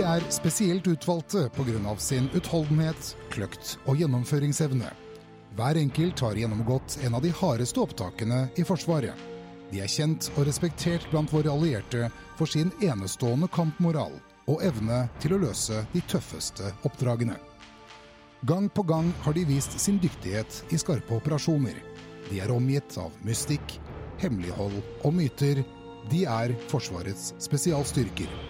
De er spesielt utvalgte pga. sin utholdenhet, kløkt og gjennomføringsevne. Hver enkelt har gjennomgått en av de hardeste opptakene i Forsvaret. De er kjent og respektert blant våre allierte for sin enestående kampmoral og evne til å løse de tøffeste oppdragene. Gang på gang har de vist sin dyktighet i skarpe operasjoner. De er omgitt av mystikk, hemmelighold og myter. De er Forsvarets spesialstyrker.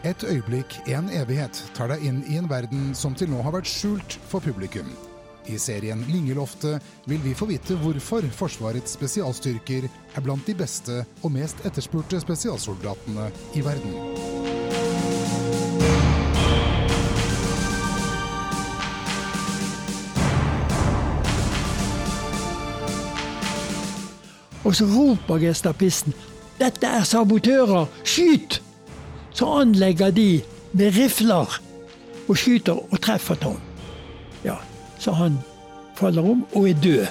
Et øyeblikk, en evighet, tar deg inn i en verden som til nå har vært skjult for publikum. I serien Lingeloftet vil vi få vite hvorfor Forsvarets spesialstyrker er blant de beste og mest etterspurte spesialsoldatene i verden. Og så roper gestapisten 'Dette er sabotører! Skyt!' Så anlegger de med rifler og skyter og treffer Tom. Ja, Så han faller om og er død.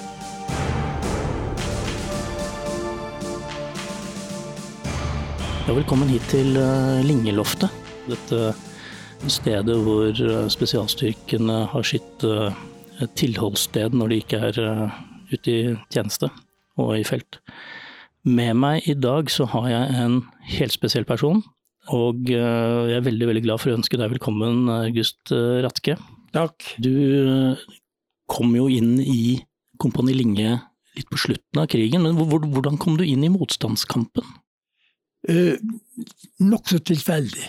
Ja, velkommen hit til uh, Lingeloftet. Dette stedet hvor uh, spesialstyrkene har sitt tilholdssted når de ikke er ute i tjeneste og i felt. Med meg i dag så har jeg en helt spesiell person. Og jeg er veldig veldig glad for å ønske deg velkommen, August Ratke. Takk. Du kom jo inn i Kompani Linge litt på slutten av krigen, men hvordan kom du inn i motstandskampen? Eh, Nokså tilfeldig.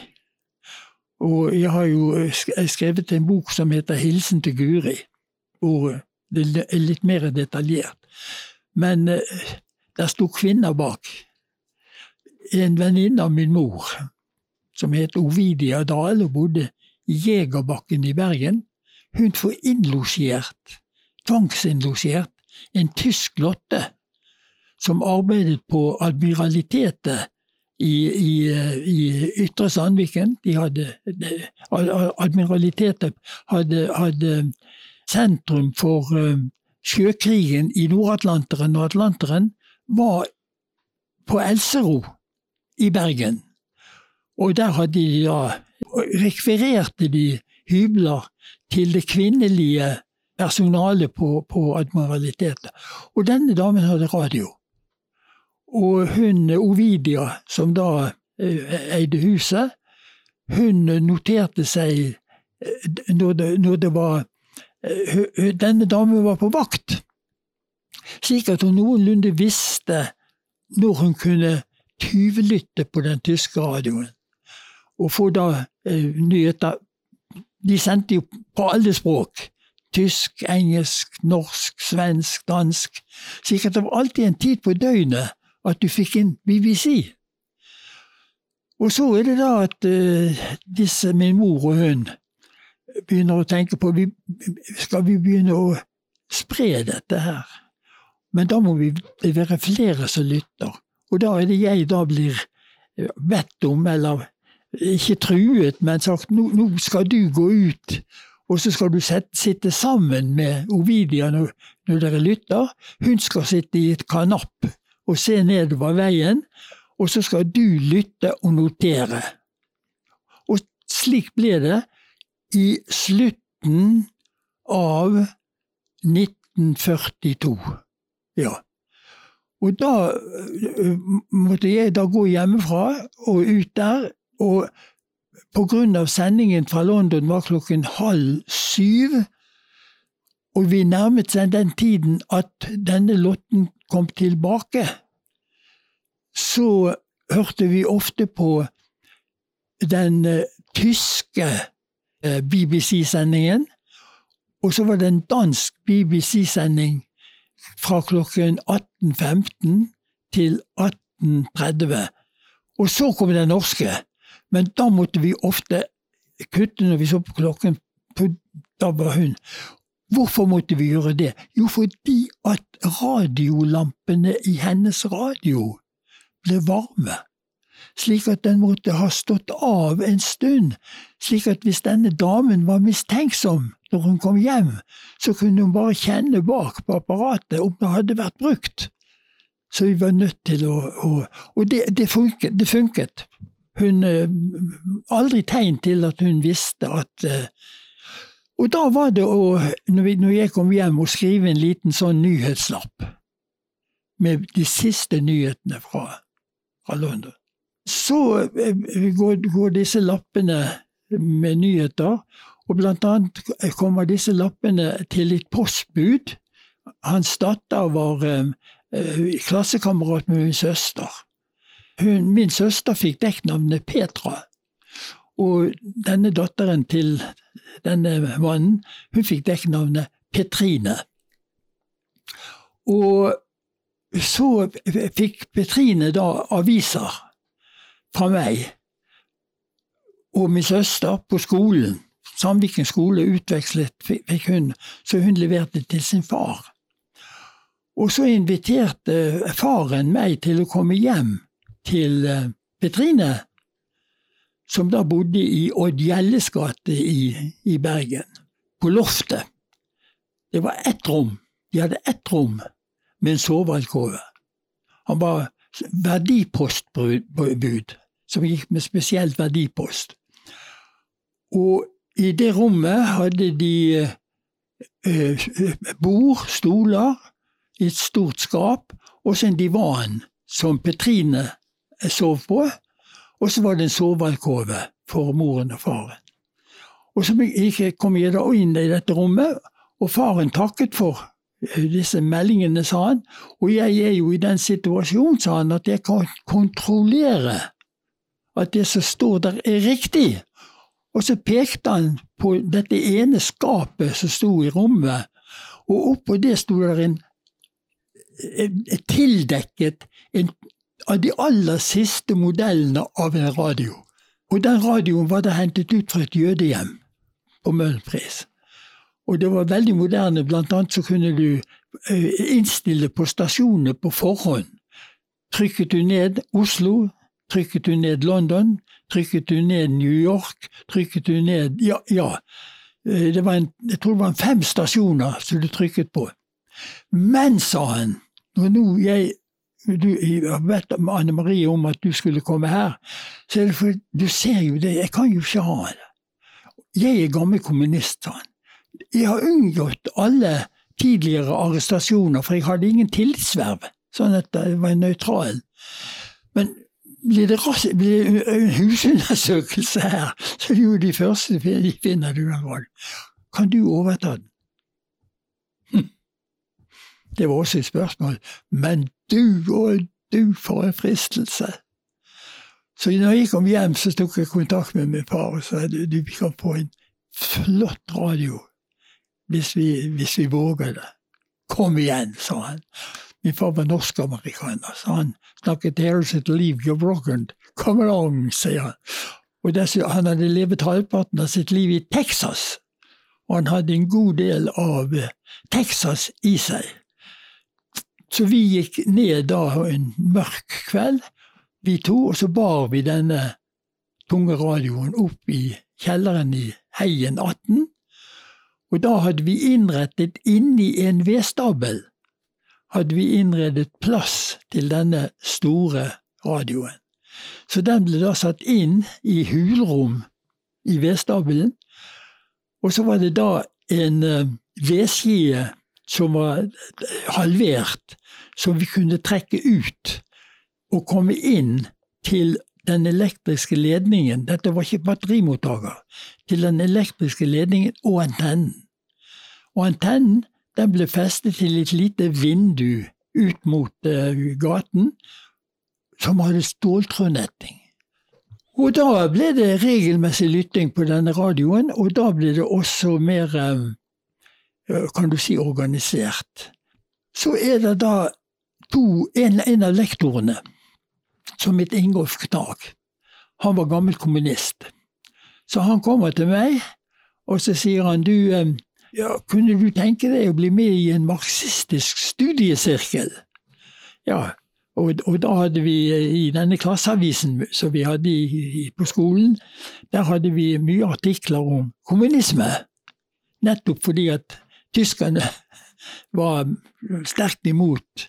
Og jeg har jo skrevet en bok som heter 'Hilsen til Guri', hvor det er litt mer detaljert. Men eh, der sto kvinner bak. En venninne av min mor, som het Ovidia Dahl og bodde i Jegerbakken i Bergen, hun får innlosjert, tvangsinnlosjert, en tysk lotte som arbeidet på Admiralitetet i, i, i Ytre Sandviken. De hadde, admiralitetet hadde, hadde sentrum for eh, sjøkrigen i Nord-Atlanteren og Atlanteren var på Elsero i Bergen. Og der hadde de da rekvirerte de hybler til det kvinnelige personalet på, på Admiralitetet. Og denne damen hadde radio. Og hun Ovidia, som da eh, eide huset, hun noterte seg eh, når det, når det var Eh, denne damen var på vakt, slik at hun noenlunde visste når hun kunne tyvlytte på den tyske radioen, og få da eh, nyheter. De sendte jo på alle språk. Tysk, engelsk, norsk, svensk, dansk. Slik at det var alltid en tid på døgnet at du fikk inn BBC. Og så er det da at eh, disse, min mor og hun, begynner å tenke på Skal vi begynne å spre dette her? Men da må vi være flere som lytter. Og da er det jeg da blir bedt om, eller ikke truet, men sagt nå, nå skal du gå ut, og så skal du sette, sitte sammen med Ovidia når, når, dere lytter. Hun skal sitte i et kanapp og se nedover veien, og så skal du lytte og notere. Og slik ble det i slutten av 1942. Ja. Og da øh, måtte jeg da gå hjemmefra og ut der, og av sendingen fra London var klokken halv syv, og vi nærmet seg den tiden at denne lotten kom tilbake, så hørte vi ofte på den øh, tyske Eh, BBC-sendingen. Og så var det en dansk BBC-sending fra klokken 18.15 til 18.30. Og så kom den norske. Men da måtte vi ofte kutte når vi så på klokken, På, da var hun. Hvorfor måtte vi gjøre det? Jo, fordi at radiolampene i hennes radio ble varme slik at den måtte ha stått av en stund, slik at hvis denne damen var mistenksom når hun kom hjem, så kunne hun bare kjenne bak på apparatet om det hadde vært brukt. Så vi var nødt til å, å Og det, det, funket, det funket. Hun Aldri tegn til at hun visste at Og da var det å, når jeg kom hjem, å skrive en liten sånn nyhetslapp med de siste nyhetene fra, fra London. Så går, går disse lappene med nyheter, og blant annet kommer disse lappene til et postbud. Hans datter var eh, klassekamerat med min søster. Hun, min søster fikk dekknavnet Petra. Og denne datteren til denne mannen, hun fikk dekknavnet Petrine. Og så fikk Petrine da aviser fra meg og min søster på skolen. Sandviken skole utvekslet fikk hun, så hun leverte til sin far. Og så inviterte faren meg til å komme hjem til eh, Petrine, som da bodde i Odd Gjelles gate i, i, Bergen, på loftet. Det var ett rom. De hadde ett rom med en sovealkove. Han var verdipostbud, som gikk med spesielt verdipost. Og i det rommet hadde de eh, bord, stoler, et stort skap, og så en divan som Petrine sov på. Og så var det en sovealkove for moren og faren. Og så kom jeg da inn i dette rommet, og faren takket for eh, disse meldingene, sa han. Og jeg er jo i den situasjonen, sa han, at jeg kan kontrollere at det som står der, er riktig. Og så pekte han på dette ene skapet som sto i rommet, og oppå det sto der en, en tildekket en av de aller siste modellene av en radio. Og den radioen var da hentet ut fra et jødehjem på Møhlenpris. Og det var veldig moderne, blant annet så kunne du eh, innstille på stasjonene på forhånd. Trykket du ned Oslo, trykket du ned London, trykket du ned New York, trykket du ned Ja, ja. Eh, det var en, jeg tror det var fem stasjoner som du trykket på. Men, sa han, når nå jeg du vet Anne Marie om at du skulle komme her, så er det for du ser jo det, jeg kan jo ikke ha det. Jeg er gammel kommunist, sa han. Jeg har unngått alle tidligere arrestasjoner, for jeg hadde ingen tillitsverv, sånn at jeg var nøytral. Men blir det, blir det en husundersøkelse her, så er det jo de første de finner du en Kan du overta den? Hm. Det var også et spørsmål. Men du og du, for en fristelse! Så når jeg kom hjem, så tok jeg kontakt med min far og sa du, kan få en flott radio hvis vi, hvis vi våger det. Kom igjen, sa han. Min far var norsk-amerikaner, så han snakket 'There's sitt you're broken'. Come along, sier han. Og desse, han hadde levd halvparten av sitt liv i Texas, og han hadde en god del av eh, Texas i seg. Så vi gikk ned da en mørk kveld, vi to, og så bar vi denne tunge radioen opp i kjelleren i Heien 18. Og da hadde vi innrettet inni en vedstabel hadde vi innredet plass til denne store radioen. Så den ble da satt inn i hulrom i vedstabelen, og så var det da en uh, vedskie som var halvert, som vi kunne trekke ut og komme inn til den elektriske ledningen, dette var ikke batterimottaker, til den elektriske ledningen og antennen. Og antennen den ble festet til et lite vindu ut mot uh, gaten, som hadde ståltrådnetting. Og da ble det regelmessig lytting på denne radioen, og da ble det også mer, uh, kan du si, organisert. Så er det da to, en, en av lektorene, som het Ingolf Knag. Han var gammel kommunist. Så han kommer til meg, og så sier han du, um, ja, kunne du tenke deg å bli med i en marxistisk studiesirkel? Ja, og, og da hadde vi i denne klasseavisen som vi hadde i, på skolen, der hadde vi mye artikler om kommunisme. Nettopp fordi at tyskerne var sterkt imot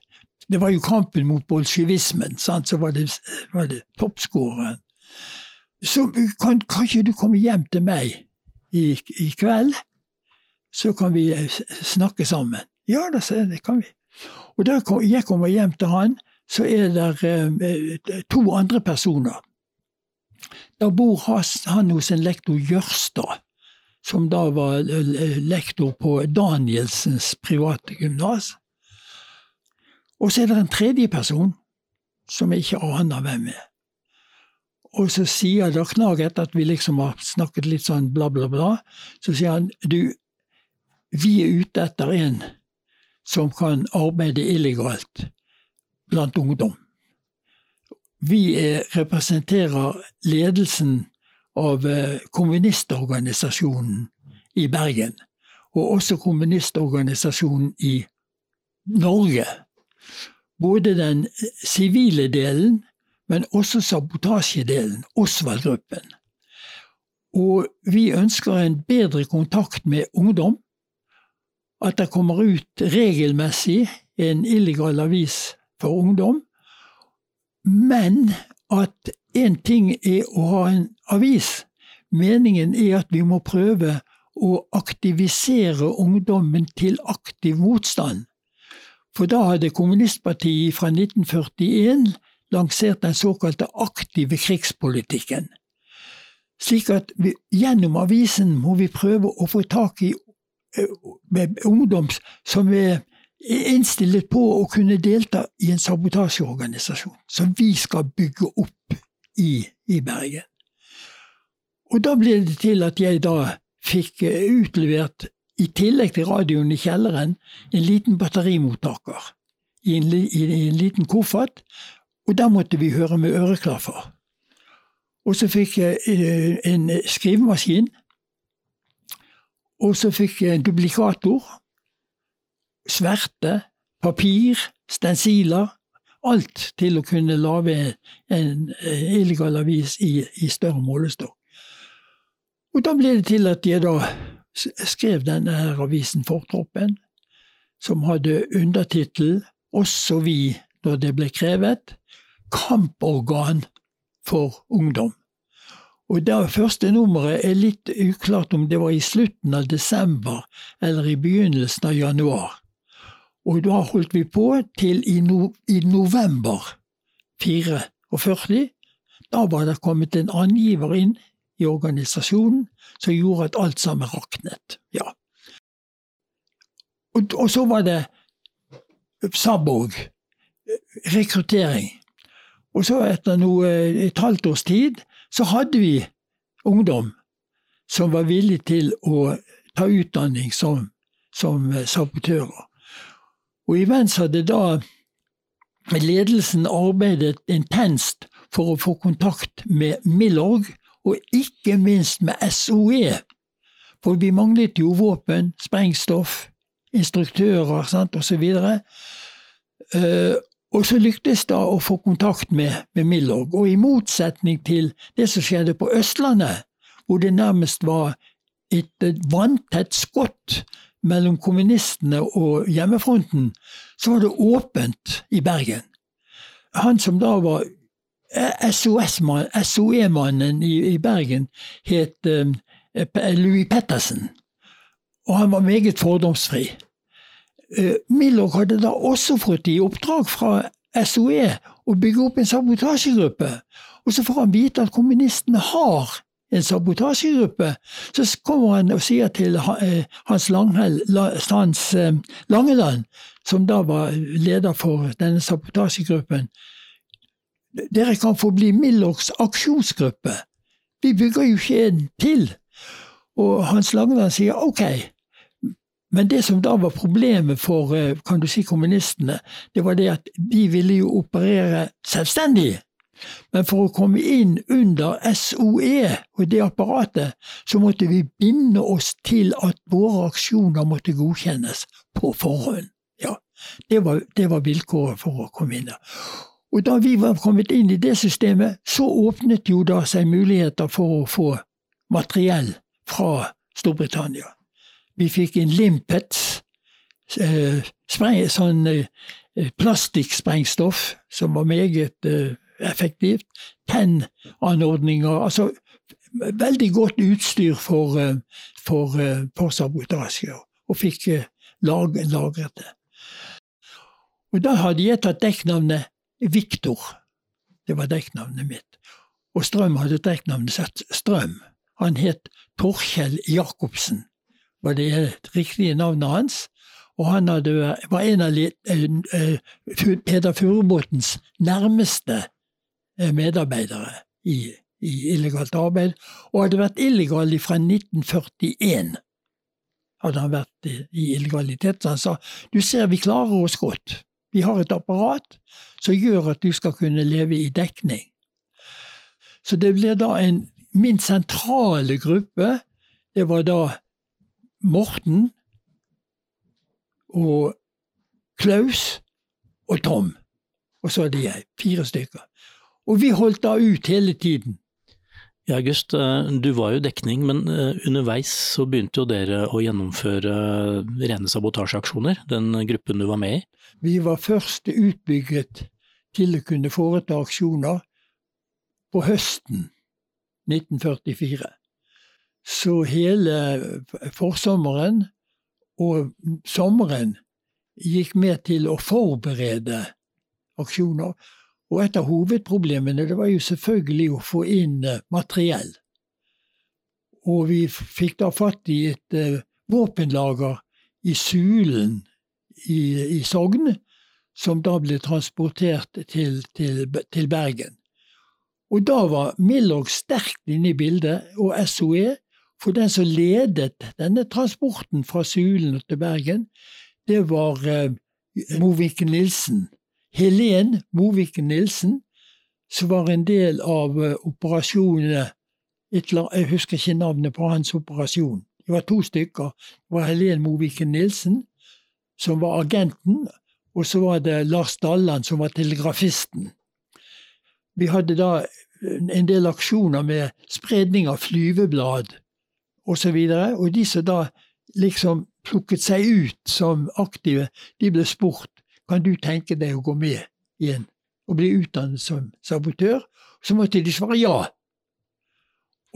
Det var jo kampen mot bolsjevismen, så var det, var det toppskåreren Så kan, kan ikke du komme hjem til meg i, i kveld, så kan vi eh, snakke sammen. Ja da, sa jeg, det kan vi. Og da jeg kommer hjem til han, så er det eh, to andre personer. Da bor han hos en lektor Jørstad, som da var eh, lektor på Danielsens private gymnas. Og så er det en tredje person som jeg ikke aner hvem er. Og så sier da Knag, etter at vi liksom har snakket litt sånn bla, bla, bla, så sier han du, vi er ute etter en som kan arbeide illegalt blant ungdom. Vi er, representerer ledelsen av eh, kommunistorganisasjonen i Bergen, og også kommunistorganisasjonen i Norge. Både den sivile delen men også sabotasjedelen, Osvald-gruppen. Og vi ønsker en bedre kontakt med ungdom. At det kommer ut regelmessig en illegal avis for ungdom. Men at én ting er å ha en avis. Meningen er at vi må prøve å aktivisere ungdommen til aktiv motstand. For da hadde kommunistpartiet fra 1941 lansert den såkalte aktive krigspolitikken. Slik at vi, gjennom avisen må vi prøve å få tak i uh, ungdom som er innstilt på å kunne delta i en sabotasjeorganisasjon som vi skal bygge opp i, i Bergen. Og da ble det til at jeg da fikk eh, utlevert, i tillegg til radioen i kjelleren, en liten batterimottaker i en, i en liten koffert, og der måtte vi høre med øreklaffer. Og så fikk jeg eh, en skrivemaskin. Og så fikk jeg en duplikator. Sverte, papir, stensiler. Alt til å kunne lage en illegal avis i, i større målestokk. Og da ble det til at jeg da skrev denne her avisen Fortroppen, som hadde undertittel 'Også vi når det ble krevet' kamporgan for ungdom. Og det første nummeret er litt uklart om det var i slutten av desember eller i begynnelsen av januar. Og da holdt vi på til i, no, i november 44. Da var det kommet en angiver inn i organisasjonen som gjorde at alt sammen raknet. Ja. Og, og så var det Sabog, rekruttering. Og så etter noe, et halvt års tid så hadde vi ungdom som var villig til å ta utdanning som, som sabotører. Og imens hadde da ledelsen arbeidet intenst for å få kontakt med Milorg, og ikke minst med SOE. For vi manglet jo våpen, sprengstoff, instruktører sant, osv. Uh, og så lyktes det å få kontakt med, med Milorg, og i motsetning til det som skjedde på Østlandet, hvor det nærmest var et vanntett skott mellom kommunistene og hjemmefronten, så var det åpent i Bergen. Han som da var SOE-mannen i, i, Bergen, het uh, Louis Pettersen, og han var meget fordomsfri. Eh, Milorg hadde da også fått i oppdrag fra SOE å bygge opp en sabotasjegruppe. Og så får han vite at kommunistene har en sabotasjegruppe. Så kommer han og sier til eh, Hans, Langhel, Hans eh, Langeland, som da var leder for denne sabotasjegruppen, dere kan få bli Milorgs aksjonsgruppe. Vi bygger jo ikke en til. Og Hans Langeland sier ok, men det som da var problemet for eh, kan du si, kommunistene, det var det at de ville jo operere selvstendig. Men for å komme inn under SOE og det apparatet, så måtte vi binde oss til at våre aksjoner måtte godkjennes på forhånd. Ja, Det var, det var vilkåret for å komme inn der. Og da vi var kommet inn i det systemet, så åpnet jo da seg muligheter for å få materiell fra Storbritannia. Vi fikk en limpet, eh, spreng, sånn eh, plastikksprengstoff som var meget eh, effektivt. Pennanordninger. Altså veldig godt utstyr for, eh, for, eh, sabotasje, og fikk lagret det. Og da hadde jeg tatt dekknavnet Viktor. Det var dekknavnet mitt. Og Strøm hadde dekknavnet Strøm. Han het Torkjell Jacobsen, var det riktige navnet hans. Og han hadde, var en av Peder Furubotns nærmeste medarbeidere i, i, illegalt arbeid, og hadde vært illegal fra 1941. Hadde han vært i, i illegalitet. Så han sa du ser vi klarer oss godt. Vi har et apparat som gjør at du skal kunne leve i dekning. Så det blir da en Min sentrale gruppe, det var da Morten og Klaus og Tom. Og så hadde jeg. Fire stykker. Og vi holdt da ut hele tiden. Ja, August, eh, du var jo dekning, men eh, underveis så begynte jo dere å gjennomføre rene sabotasjeaksjoner, den gruppen du var med i? Vi var først utbygget til å kunne foreta aksjoner på høsten 1944. Så hele forsommeren og sommeren gikk med til å forberede aksjoner. Og et av hovedproblemene det var jo selvfølgelig å få inn eh, materiell. Og vi fikk da fatt i et uh, våpenlager i Sulen i, i, Sogn, som da ble transportert til, til, til Bergen. Og da var Milorg sterkt inne i bildet, og SOE. For den som ledet denne transporten fra Sulen til Bergen, det var eh, Moviken Nilsen. Helen Moviken Nilsen, som var en del av uh, operasjonene Jeg husker ikke navnet på hans operasjon. Det var to stykker. Det var Helen Moviken Nilsen, som var agenten, og så var det Lars Dalland, som var telegrafisten. Vi hadde da en del aksjoner med spredning av flyveblad osv., og, så og de som da liksom plukket seg ut som aktive, de ble spurt kan du tenke deg å gå med igjen og bli utdannet som sabotør? Så måtte de svare ja.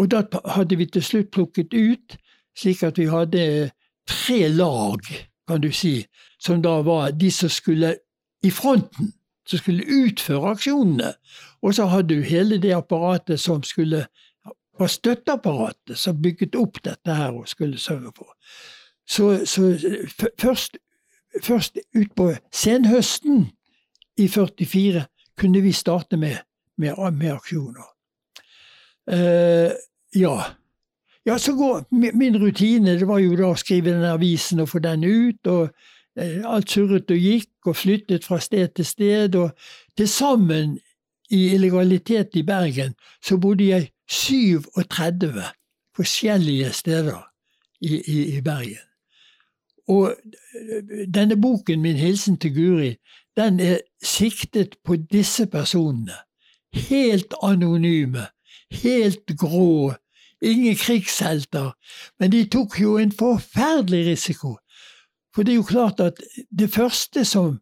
Og da hadde vi til slutt plukket ut, slik at vi hadde tre lag, kan du si, som da var de som skulle i fronten, som skulle utføre aksjonene. Og så hadde du hele det apparatet som skulle var støtteapparatet som bygget opp dette her og skulle sørge for. Så, så først først utpå senhøsten i 44 kunne vi starte med, med, med aksjoner. Uh, ja. ja, går min rutine det var jo da å skrive den avisen og få den ut. og uh, Alt surret og gikk og flyttet fra sted til sted. og Til sammen i illegalitet i Bergen så bodde jeg 37 forskjellige steder i, i, i Bergen. Og denne boken, min hilsen til Guri, den er siktet på disse personene. Helt anonyme, helt grå, ingen krigshelter. Men de tok jo en forferdelig risiko. For det er jo klart at det første som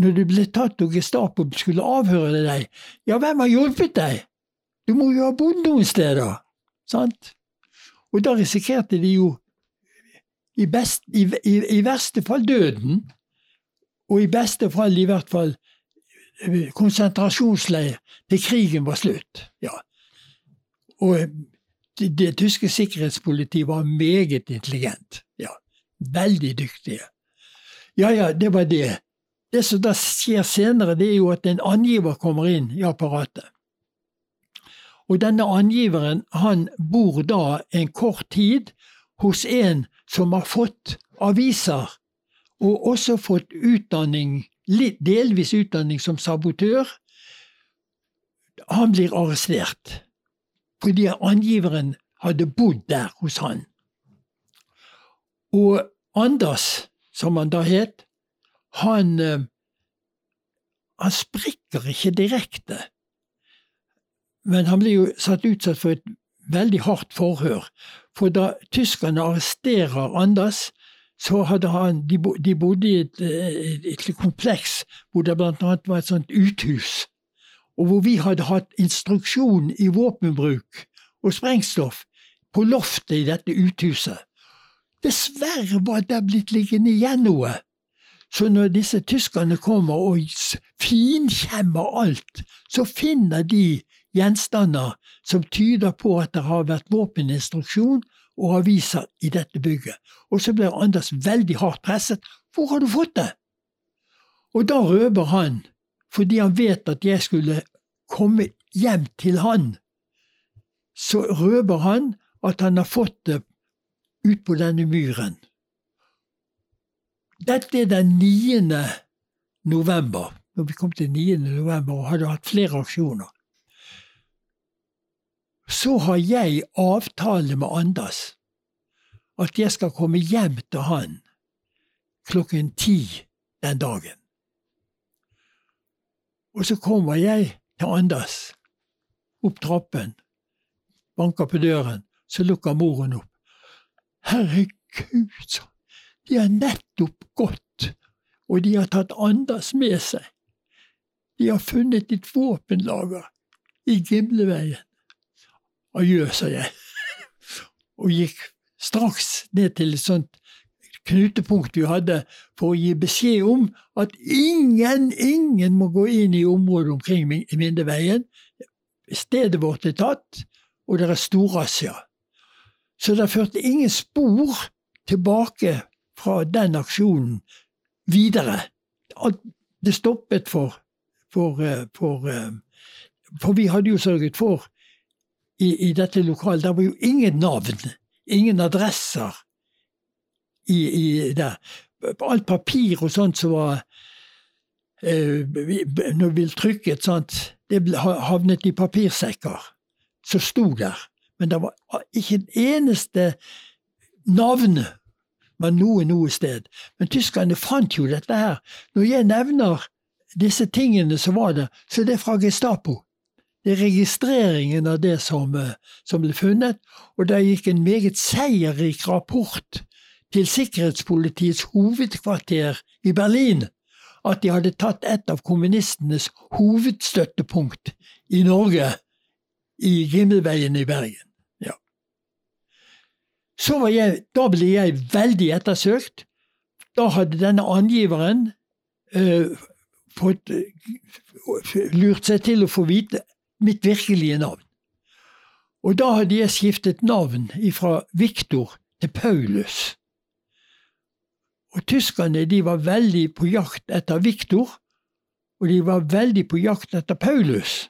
når du ble tatt og Gestapo skulle avhøre deg, ja, hvem har hjulpet deg? Du må jo ha bodd noen steder, sant? Og da risikerte de jo i, best, i, i, verste fall døden, og i beste fall i hvert fall eh, konsentrasjonsleir til krigen var slutt. Ja. Og eh, det, det tyske sikkerhetspolitiet var meget intelligent. Ja. Veldig dyktige. Ja, ja, det var det. Det som da skjer senere, det er jo at en angiver kommer inn i apparatet. Og denne angiveren han bor da en kort tid hos en som har fått aviser, og også fått utdanning, delvis utdanning som sabotør, han blir arrestert fordi angiveren hadde bodd der hos han. Og Anders, som han da het, han, eh, han sprikker ikke direkte, men han blir jo satt utsatt for et veldig hardt forhør. For da tyskerne arresterer Anders, så hadde han De, bodde i et, et, et kompleks hvor det annet var et sånt uthus. og hvor vi hadde hatt instruksjon i våpenbruk og sprengstoff på loftet i dette uthuset. Dessverre var det blitt liggende igjen noe. Så når disse tyskerne kommer og finkjemmer alt, så finner de gjenstander som tyder på at det har vært våpeninstruksjon og aviser i dette bygget. Og så blir Anders veldig hardt presset. Hvor har du fått det? Og da røper han, fordi han vet at jeg skulle komme hjem til han, så røper han at han har fått det ut på denne myren. Dette er den 9. november, når vi kom til 9. november og hadde hatt flere aksjoner. Så har jeg avtale med Anders at jeg skal komme hjem til han klokken ti den dagen. Og så kommer jeg til Anders opp trappen, banker på døren, så lukker moren opp. Herregud, sa de har nettopp gått, og de har tatt Anders med seg. De har funnet et våpenlager i Gimleveien. Sa jeg, og gikk straks ned til et sånt knutepunkt vi hadde for å gi beskjed om at ingen, ingen må gå inn i området omkring Mindeveien. Stedet vårt er tatt, og det er storrazzia. Så det førte ingen spor tilbake fra den aksjonen videre. Det stoppet for, for, eh, for, eh, for vi hadde jo sørget for i, i dette lokalet Der var jo ingen navn, ingen adresser i, i der. Alt papir og sånt som var eh, Når vi trykket, sånt, det havnet i papirsekker som sto der. Men det var ikke en eneste navn var noe noe sted. Men tyskerne fant jo dette her. Når jeg nevner disse tingene som var der, så er det fra Gestapo. Det er registreringen av det som, eh, som ble funnet, og det gikk en meget seierrik rapport til sikkerhetspolitiets hovedkvarter i Berlin at de hadde tatt et av kommunistenes hovedstøttepunkt i Norge, i Gimmelveien i Bergen. Jeg, da ble jeg veldig ettersøkt. Da hadde denne angiveren uh, fått, uh, lurt seg til å få vite mitt virkelige navn. Og da hadde jeg skiftet navn fra Viktor til Paulus. Og tyskerne de var veldig på jakt etter Viktor, og de var veldig på jakt etter Paulus.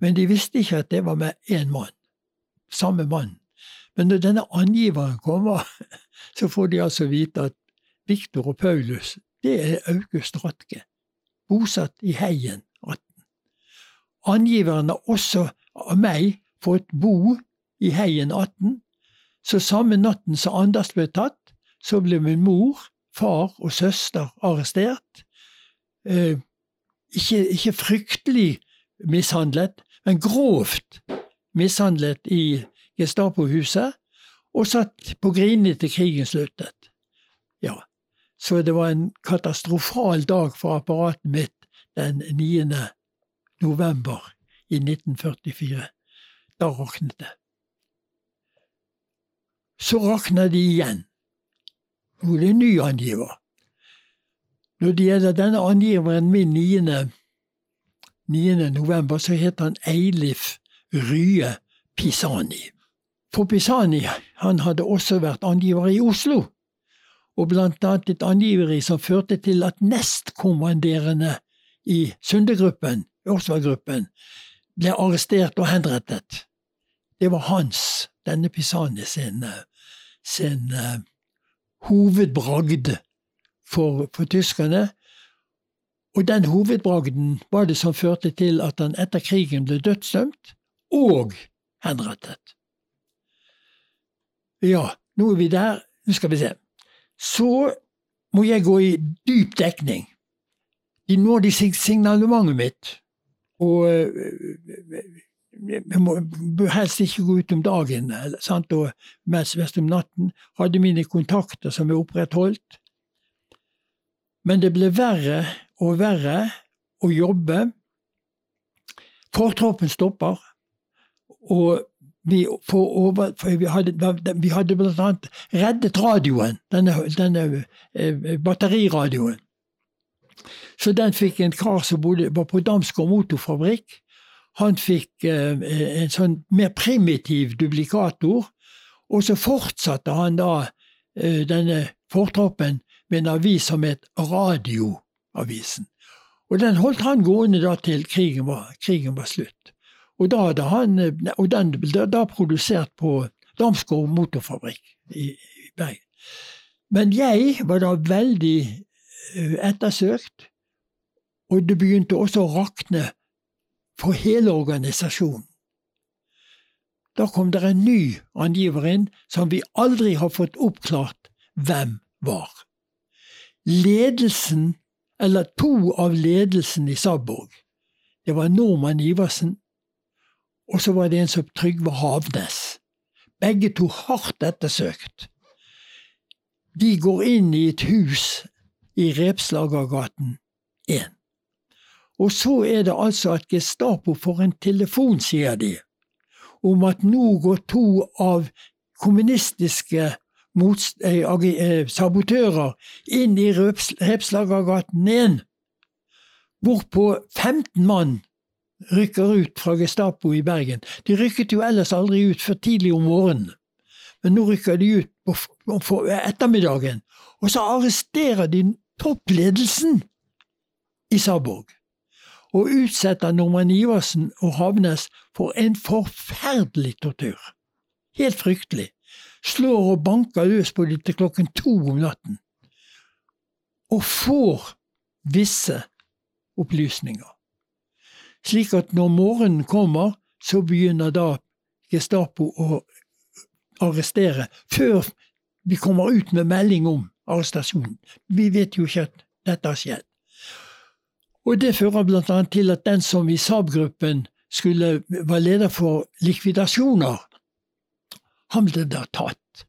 Men de visste ikke at det var med én mann, samme mann. Men når denne angiveren kommer, så får de altså vite at Viktor og Paulus, det er August Ratke, bosatt i Heien 18. Angiveren har også av meg fått bo i Heien 18, så samme natten som Anders ble tatt, så ble min mor, far og søster arrestert. Eh, ikke, ikke fryktelig mishandlet, men grovt mishandlet i Gestapo-huset, og satt på grinene til krigen sluttet. Ja, så det var en katastrofal dag for apparatet mitt den 9. november i 1944. Da raknet det. Så rakner de igjen. Nå er det en ny angiver. Når det gjelder denne angiveren min 9. 9. november, så het han Eilif Rye Pisani. For Pisani han hadde også vært angiver i Oslo, og blant annet et angiveri som førte til at nestkommanderende i Sundegruppen, Årsvall-gruppen, ble arrestert og henrettet. Det var hans, denne Pisani, sin, sin uh, hovedbragd for, for tyskerne. Og den hovedbragden var det som førte til at han etter krigen ble dødsdømt og henrettet. Ja, nå er vi der. Nå skal vi se. Så må jeg gå i dyp dekning. De når de signalementet mitt, og jeg eh, må, bør helst ikke gå ut om dagen, sant? og mest, mest om natten. Hadde mine kontakter som er opprettholdt. Men det ble verre og verre å jobbe Fortroppen stopper, og vi, over, vi, hadde, vi hadde annet reddet radioen, denne, denne eh, batteriradioen. Så den fikk en kar som bodde, var på Damsgård motorfabrikk. Han fikk eh, en sånn mer primitiv duplikator, og så fortsatte han da eh, denne fortroppen med en avis som het Radioavisen. Og den holdt han gående da til krigen var, krigen var slutt. Og da hadde han og den da, da produsert på Damsgård motorfabrikk i, i Bergen. Men jeg var da veldig ettersøkt, og det begynte også å rakne for hele organisasjonen. Da kom det en ny angiver inn som vi aldri har fått oppklart hvem var. Ledelsen, eller to av ledelsen i Sabborg, det var Norman Iversen og så var det en som Trygve Havnes. Begge to hardt ettersøkt. De går inn i et hus i Repslagergaten 1. Og så er det altså at Gestapo får en telefon, sier de, om at nå går to av kommunistiske eh, eh, sabotører inn i Repslagergaten 1, hvorpå 15 mann rykker ut fra Gestapo i Bergen. De rykket jo ellers aldri ut før tidlig om morgenen, men nå rykker de ut på, på ettermiddagen. Og så arresterer de toppledelsen i Saborg, og utsetter Norman Iversen og Havnes for en forferdelig tortur. Helt fryktelig. Slår og banker løs på dem til klokken to om natten. Og får visse opplysninger. Slik at når morgenen kommer, så begynner da Gestapo å arrestere, før vi kommer ut med melding om arrestasjonen. Vi vet jo ikke at dette har skjedd. Og Det fører bl.a. til at den som i Saab-gruppen skulle var leder for likvidasjoner, han ble da tatt.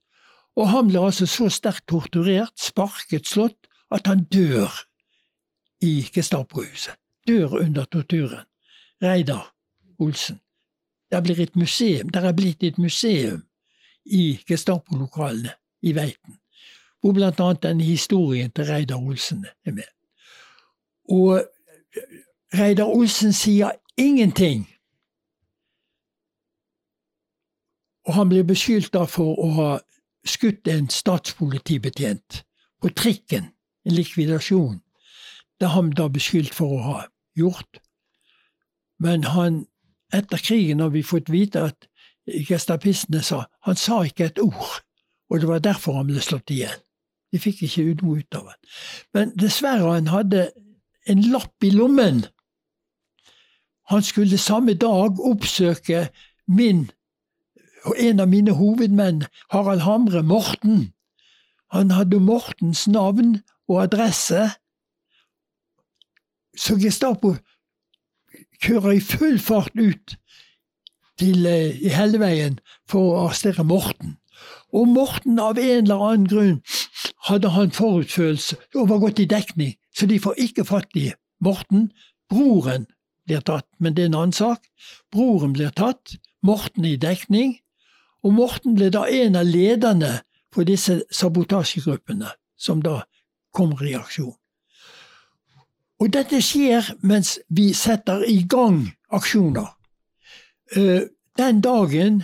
Og han ble altså så sterkt torturert, sparket, slått, at han dør i Gestapo-huset. Dør under torturen. Reidar Olsen. Det blir et museum. Det er blitt et museum i Gestapo-lokalene i Veiten, hvor annet denne historien til Reidar Olsen er med. Og Reidar Olsen sier ingenting. Og han blir beskyldt da for å ha skutt en statspolitibetjent på trikken, en likvidasjon. Det er han da beskyldt for å ha gjort. Men han, etter krigen har vi fått vite at gestapistene sa Han sa ikke et ord, og det var derfor han ble slått igjen. De fikk ikke noe ut av han. Men dessverre, han hadde en lapp i lommen. Han skulle samme dag oppsøke min og en av mine hovedmenn, Harald Hamre, Morten. Han hadde Mortens navn og adresse. Så Gestapo kjører i full fart ut til i Helleveien for å arrestere Morten. Og Morten, av en eller annen grunn, hadde han forutfølelse og var gått i dekning, så de får ikke fatt i Morten. Broren blir tatt, men det er en annen sak. Broren blir tatt, Morten i dekning, og Morten ble da en av lederne for disse sabotasjegruppene som da kom i aksjon. Og dette skjer mens vi setter i gang aksjoner. Eh, den dagen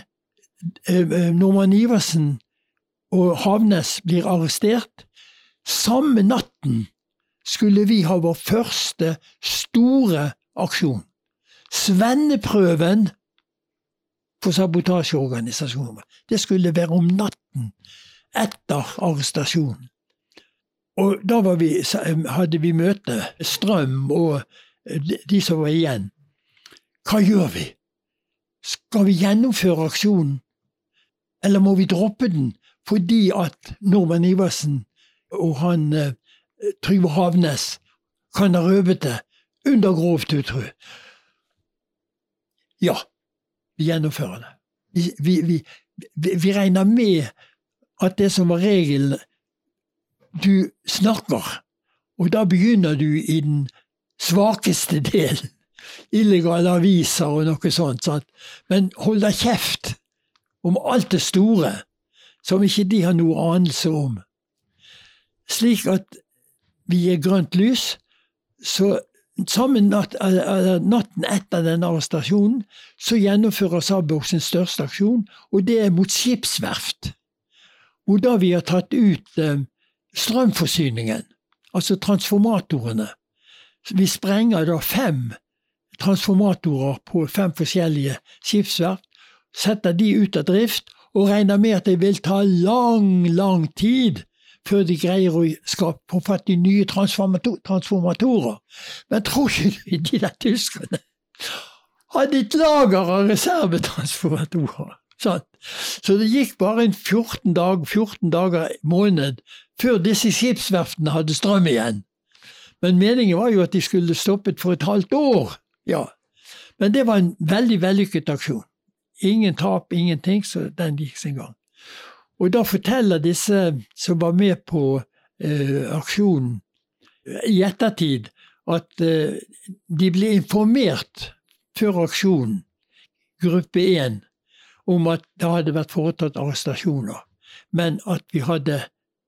eh, eh, Iversen og Havnes blir arrestert, samme natten skulle vi ha vår første store aksjon. Svenneprøven for sabotasjeorganisasjonen. Det skulle være om natten etter arrestasjonen. Og da vi, hadde vi møte, Strøm og de som var igjen. Hva gjør vi? Skal vi gjennomføre aksjonen, eller må vi droppe den fordi at Norman Iversen og han eh, Trygve Havnes kan ha røvet det under grovt utro? Ja, vi gjennomfører det. Vi, vi, vi, vi regner med at det som var regelen du snakker, og da begynner du i den svakeste delen. illegale aviser og noe sånt. Sant? Men da kjeft om alt det store som ikke de har noe anelse om. Slik at vi gir grønt lys, så samme natt, natten etter denne arrestasjonen så gjennomfører Sabok sin største aksjon, og det er mot skipsverft. Hvor da vi har tatt ut eh, strømforsyningen, altså transformatorene. Vi sprenger da fem transformatorer på fem forskjellige skipsverft, setter de ut av drift og regner med at det vil ta lang, lang tid før de greier å skape, få fatt i nye transformatorer. Men tror ikke de der tyskerne hadde et lager av reservetransformatorer? Sant? Så det gikk bare en 14 dager, 14 dager måned før disse skipsverftene hadde strøm igjen. Men meningen var jo at de skulle stoppet for et halvt år. Ja. Men det var en veldig vellykket aksjon. Ingen tap, ingenting, så den gikk sin gang. Og da forteller disse som var med på eh, aksjonen i ettertid, at eh, de ble informert før aksjonen, gruppe 1, om at det hadde vært foretatt arrestasjoner, men at vi hadde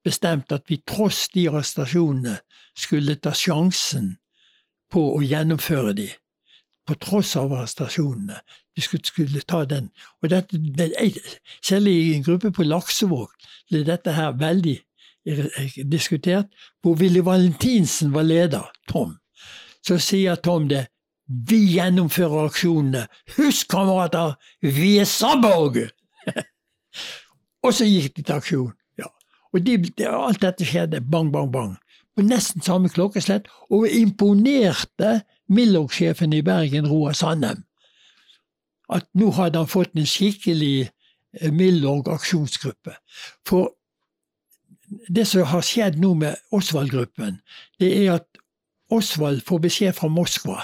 bestemt at vi tross de arrestasjonene skulle ta sjansen på å gjennomføre de, på tross av arrestasjonene. Vi skulle, skulle ta den. Og dette, Selv i en gruppe på Laksevåg ble dette her veldig diskutert, hvor Willy Valentinsen var leder, Tom. Så sier Tom det. Vi gjennomfører aksjonene. Husk, kamerater, vi er Saborg! og så gikk de til aksjon. Ja. Og de, alt dette skjedde bang, bang, bang. På nesten samme klokkeslett, og imponerte Milorg-sjefen i Bergen, Roar Sandem. At nå hadde han fått en skikkelig eh, Milorg-aksjonsgruppe. For det som har skjedd nå med Osvald-gruppen, det er at Osvald får beskjed fra Moskva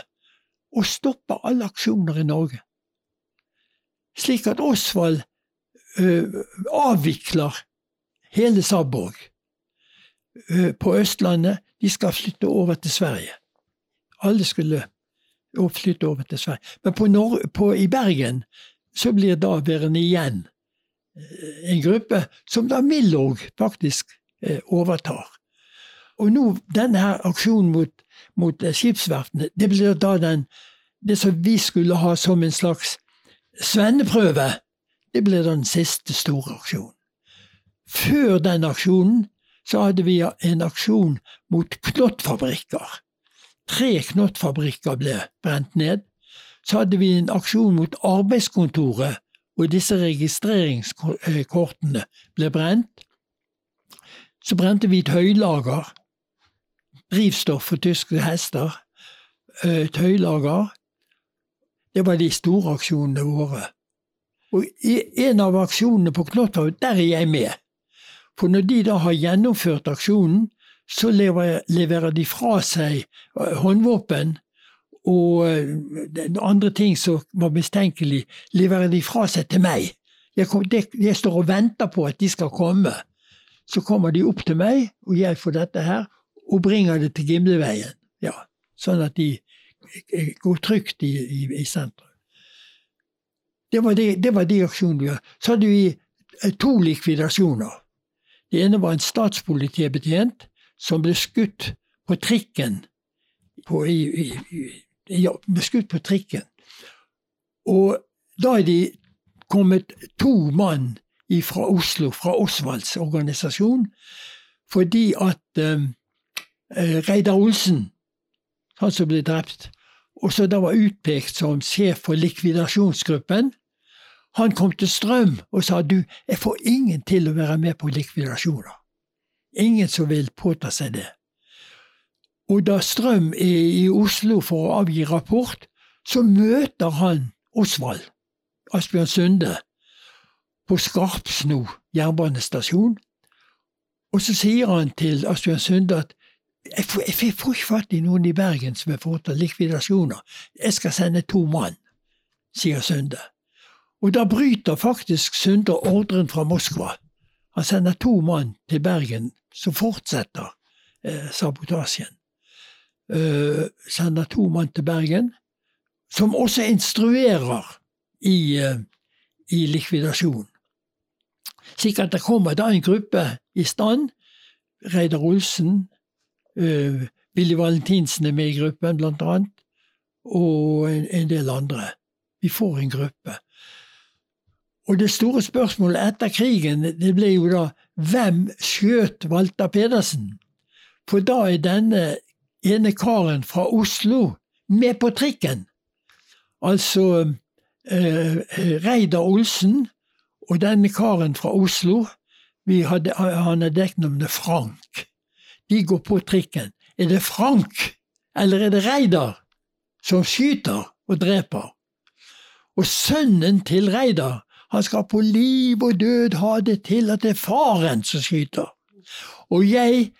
og stopper alle aksjoner i Norge. Slik at Osvald avvikler hele Saborg på Østlandet. De skal flytte over til Sverige. Alle skulle flytte over til Sverige. Men på Nor på, i Bergen så blir da værende igjen en gruppe som da Milorg faktisk eh, overtar. Og nå, denne her aksjonen mot mot eh, skipsverftene. Det blir da den, det som vi skulle ha som en slags svenneprøve, det blir den siste store aksjonen. Før den aksjonen så hadde vi en aksjon mot knottfabrikker. Tre knottfabrikker ble brent ned. Så hadde vi en aksjon mot arbeidskontoret, hvor disse registreringskortene ble brent. Så brente vi et høylager drivstoff for tyske hester, Et tøylager. Det var de store aksjonene våre. Og i en av aksjonene på Knotthaug, der er jeg med. For når de da har gjennomført aksjonen, så leverer de fra seg eh, håndvåpen og eh, andre ting som var mistenkelig, leverer de fra seg til meg. Jeg, kom, jeg, står og venter på at de skal komme. Så kommer de opp til meg, og jeg får dette her, og bringer det til Gimleveien. Ja, sånn at de går trygt i, i, i sentrum. Det var de, det var de aksjonene vi hadde. Så hadde vi eh, to likvidasjoner. Det ene var en statspolitibetjent som ble skutt på trikken. På, i, ja, ble skutt på trikken. Og da er de kommet to mann fra Oslo, fra Osvalds organisasjon, fordi at um, Eh, Reidar Olsen, han som ble drept, og som da var utpekt som sjef for likvidasjonsgruppen, han kom til Strøm og sa du, jeg får ingen til å være med på likvidasjoner. Ingen som vil påta seg det. Og da Strøm er i Oslo for å avgi rapport, så møter han Osvald, Asbjørn Sunde, på Skarpsno jernbanestasjon, og så sier han til Asbjørn Sunde at jeg får, jeg får ikke fatt i noen i Bergen som har foretatt likvidasjoner. Jeg skal sende to mann, sier Sunde. Og da bryter faktisk Sunde ordren fra Moskva. Han sender to mann til Bergen, som fortsetter eh, sabotasjen. Uh, sender to mann til Bergen, som også instruerer i, uh, i likvidasjon. Slik at det kommer da en gruppe i stand. Reidar Olsen, uh, Willy Valentinsen er med i gruppen, blant annet, og en, en del andre. Vi får en gruppe. Og det store spørsmålet etter krigen det ble jo da hvem skjøt Walter Pedersen? For da er denne ene karen fra Oslo med på trikken. Altså eh, Reidar Olsen og denne karen fra Oslo, hadde, han har dekknavnet Frank. De går på trikken. Er det Frank, eller er det Reidar, som skyter og dreper? Og sønnen til Reidar han skal på liv og død ha det til at det er faren som skyter. Og jeg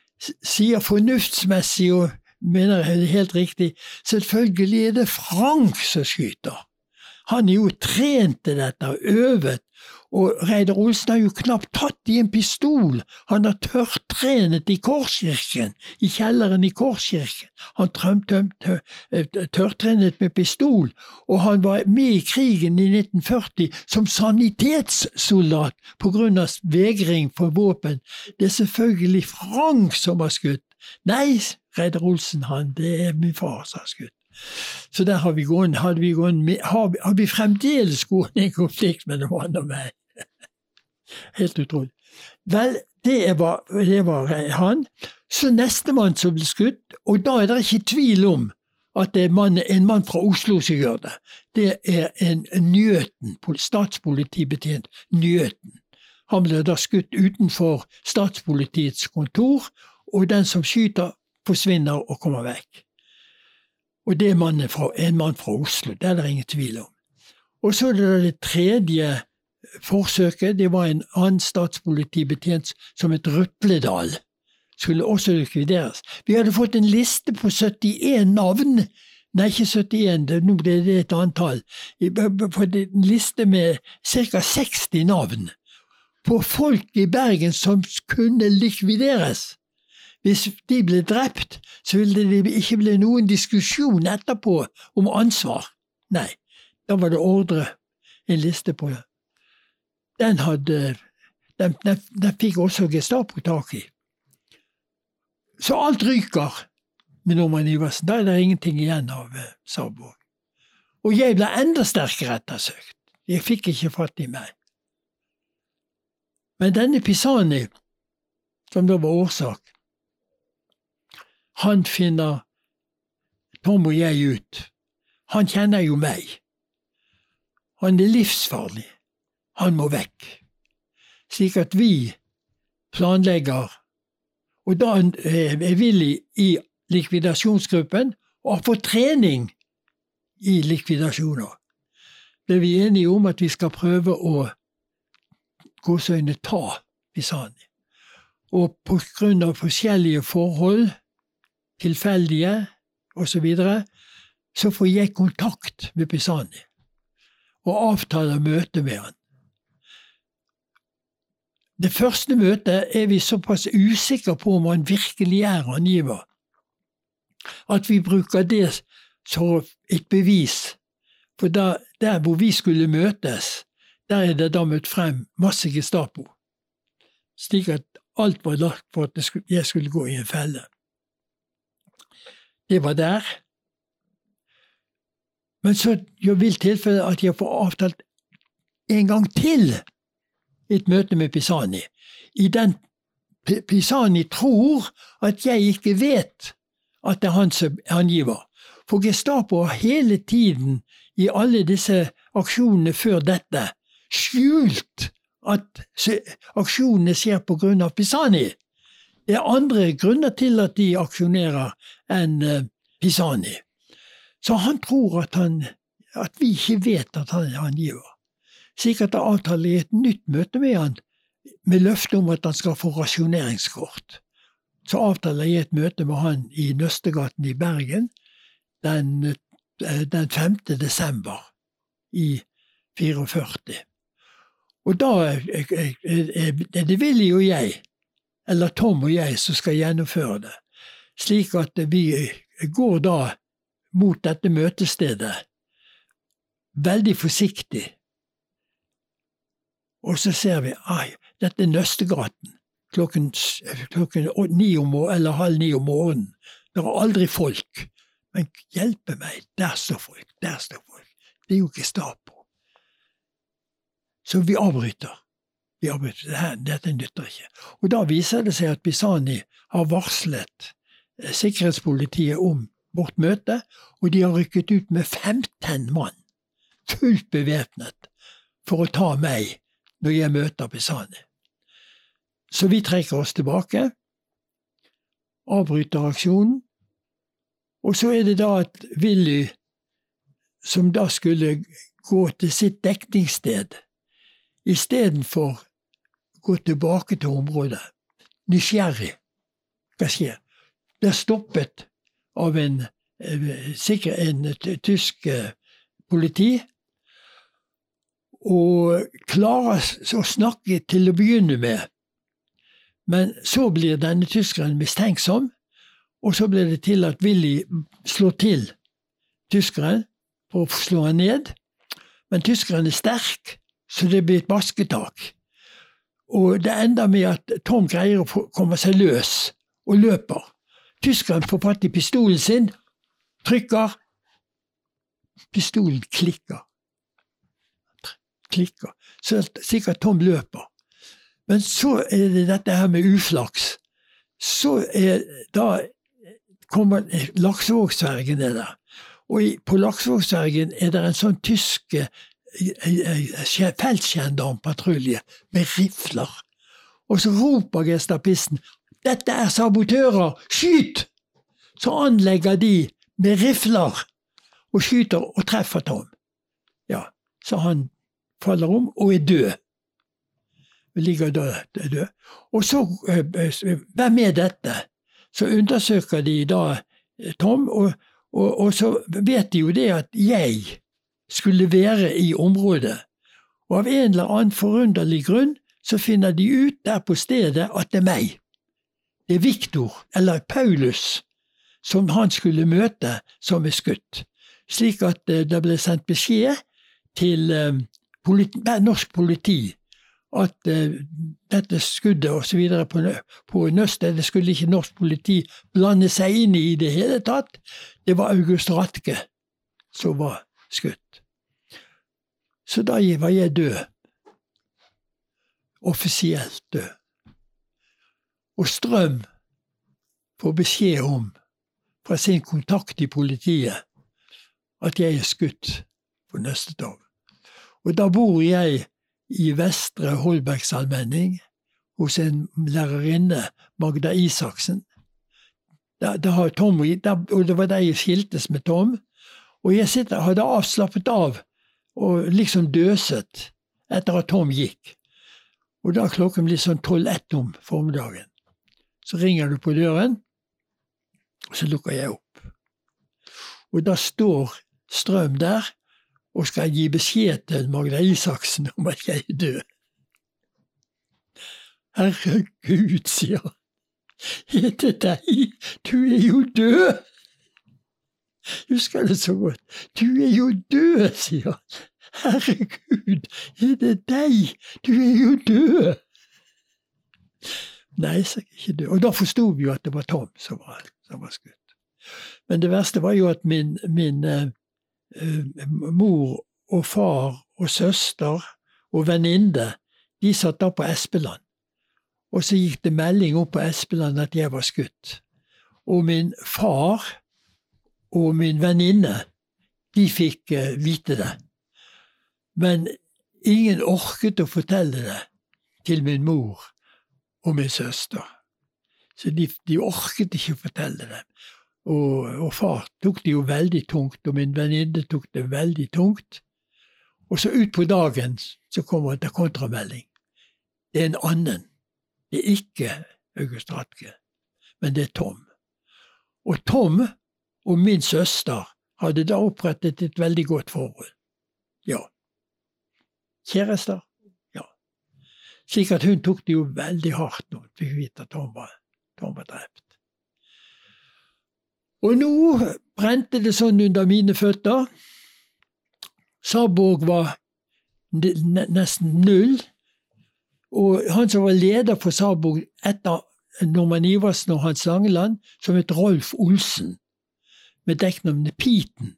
sier fornuftsmessig og mener det helt riktig, selvfølgelig er det Frank som skyter. Han er jo trent til dette, øvet, og Reidar Olsen har jo knapt tatt i en pistol, han har tørrtrenet i Korskirken, i kjelleren i Korskirken. Han eh, tørrtrenet med pistol, og han var med i krigen i 1940 som sanitetssoldat på grunn av vegring for våpen. Det er selvfølgelig Frank som har skutt. Nei, Reidar Olsen, han, det er min far som har skutt. Så der har vi, gående, har vi, gående, har, har vi fremdeles gående en konflikt mellom han og meg. Helt utrolig. Vel, det var, det var han. Så nestemann som ble skutt, og da er det ikke tvil om at det er mann, en mann fra Oslo som gjør det. Det er en Njøten, statspolitibetjent Njøten. Han ble da skutt utenfor statspolitiets kontor, og den som skyter, forsvinner og kommer vekk. Og det er fra, en mann fra Oslo, det er det ingen tvil om. Og så er det det tredje forsøket. Det var en annen statspolitibetjent som het Røtledal. Skulle også likvideres. Vi hadde fått en liste på 71 navn. Nei, ikke 71, det, nå ble det et antall. På en liste med ca. 60 navn på folk i Bergen som kunne likvideres. Hvis de ble drept, så ville det ikke bli noen diskusjon etterpå om ansvar. Nei, da var det ordre, en liste på den hadde den, den, den fikk også Gestapo tak i. Så alt ryker med Normann Iversen. Da er det ingenting igjen av uh, Sarborg. Og jeg ble enda sterkere ettersøkt. Jeg fikk ikke fatt i meg. Men denne Pisani, som da var årsak, han finner Tom og jeg ut. Han kjenner jo meg. Han er livsfarlig han må vekk. Slik at vi planlegger, og da er Willy i likvidasjonsgruppen og har trening i likvidasjoner. Ble vi enige om at vi skal prøve å gåseøyne ta Pisani. Og på grunn av forskjellige forhold, tilfeldige osv., så, videre, så får jeg kontakt med Pisani og avtaler møte med han. Det første møtet er vi såpass usikre på om han virkelig er angiver, at vi bruker det som et bevis. For da, der hvor vi skulle møtes, der er det da møtt frem masse Gestapo, slik at alt var lagt for at jeg skulle gå i en felle. Det var der. Men så vil tilfellet at jeg får avtalt en gang til et møte med Pisani. I den Pisani tror at jeg ikke vet at det er han som angiver. For Gestapo har hele tiden, i alle disse aksjonene før dette, skjult at aksjonene skjer på grunn av Pisani. Det er andre grunner til at de aksjonerer enn eh, Pisani. Så han tror at, han, at vi ikke vet at han er angiver slik at det avtaler et nytt møte med han med løfte om at han skal få rasjoneringskort. Så avtaler jeg et møte med han i Nøstegaten i Bergen den, eh, den 5. desember i 44. Og da er det Willy og jeg, eller Tom og jeg, som skal gjennomføre det. Slik at vi går da mot dette møtestedet veldig forsiktig. Og så ser vi ai, dette er Nøstegaten klokken, klokken om, eller halv ni om morgenen. Det er aldri folk. Men hjelpe meg, der står folk, der står folk. Det er jo Gestapo. Så vi avbryter. Vi avbryter. Dette, dette nytter ikke. Og da viser det seg at Pisani har varslet eh, sikkerhetspolitiet om vårt møte, og de har rykket ut med 15 mann, fullt bevæpnet, for å ta meg når jeg møter Pisani. Så vi trekker oss tilbake, avbryter aksjonen, og så er det da at Willy, som da skulle gå til sitt dekningssted, istedenfor gå tilbake til området, nysgjerrig, hva skjer? Er stoppet av en, en, sikkert en tysk eh, politi, og klarer å snakke til å begynne med. Men så blir denne tyskeren mistenksom, og så blir det til at Willy slår til tyskeren for å slå han ned. Men tyskeren er sterk, så det blir et basketak. Og det ender med at Tom greier å komme seg løs, og løper. Tyskeren får fatt i pistolen sin, trykker. Pistolen klikker. Klikker. Så sikkert Tom løper. Men så er det dette her med uflaks. Så er da kommer Laksevågsvergen ned der. Og på Laksevågsvergen er det en sånn tysk eh, eh, feltgendarmpatrulje med rifler. Og så roper gestapisten 'Dette er sabotører! Skyt!' Så anlegger de med rifler og skyter og treffer Tom. Ja, så han faller om og er død. Ligger død. død. Og så eh, Hvem er dette? så undersøker de da eh, Tom, og, og, og, så vet de jo det at jeg skulle være i området. Og av en eller annen forunderlig grunn så finner de ut der på stedet at det er meg. Det er Viktor, eller Paulus, som han skulle møte, som er skutt. Slik at eh, det ble sendt beskjed til eh, politi, norsk politi at uh, dette skuddet osv. på, på Nøstet, det skulle ikke norsk politi blande seg inn i i det hele tatt. Det var August Ratke som var skutt. Så da var jeg død. Offisielt død. Og Strøm får beskjed om fra sin kontakt i politiet at jeg er skutt på Nøstetov. Og da bor jeg i Vestre Holbergsallmenning hos en lærerinne, Magda Isaksen. Da, da Tom, da, og Det var da jeg skiltes med Tom. Og jeg sitter, hadde avslappet av og liksom døset etter at Tom gikk. Og da klokken blir sånn tolv-ett om formiddagen. Så ringer du på døren, og så lukker jeg opp. Og da står Strøm der og skal gi beskjed til Magda Isaksen om at jeg er død. Herregud, sier han, er det deg? Du er jo død! Husker det så godt. Du er jo død, sier han. Herregud, er det deg? Du er jo død! Nei, så er jeg ikke død. Og da forsto vi jo at det var Tom som var, som var skutt. Men det verste var jo at min, min Eh, mor og far og søster og venninne, de satt da på Espeland. Og så gikk det melding opp på Espeland at jeg var skutt. Og min far og min venninne, de fikk uh, vite det. Men ingen orket å fortelle det til min mor og min søster. Så de, de orket ikke å fortelle det. Og, og, far tok det jo veldig tungt, og min venninne tok det veldig tungt. Og så ut på dagen så kommer det kontramelding. Det er en annen. Det er ikke August Ratke, men det er Tom. Og Tom og min søster hadde da opprettet et veldig godt forhold. Ja. Kjærester? Ja. Slik at hun tok det jo veldig hardt når hun fikk vite at Tom var, Tom var drept. Og nå brente det sånn under mine føtter. Saborg var nesten null. Og han som var leder for Saborg etter Norman Iversen og Hans Langeland, som het Rolf Olsen, med dekknavnet Piten,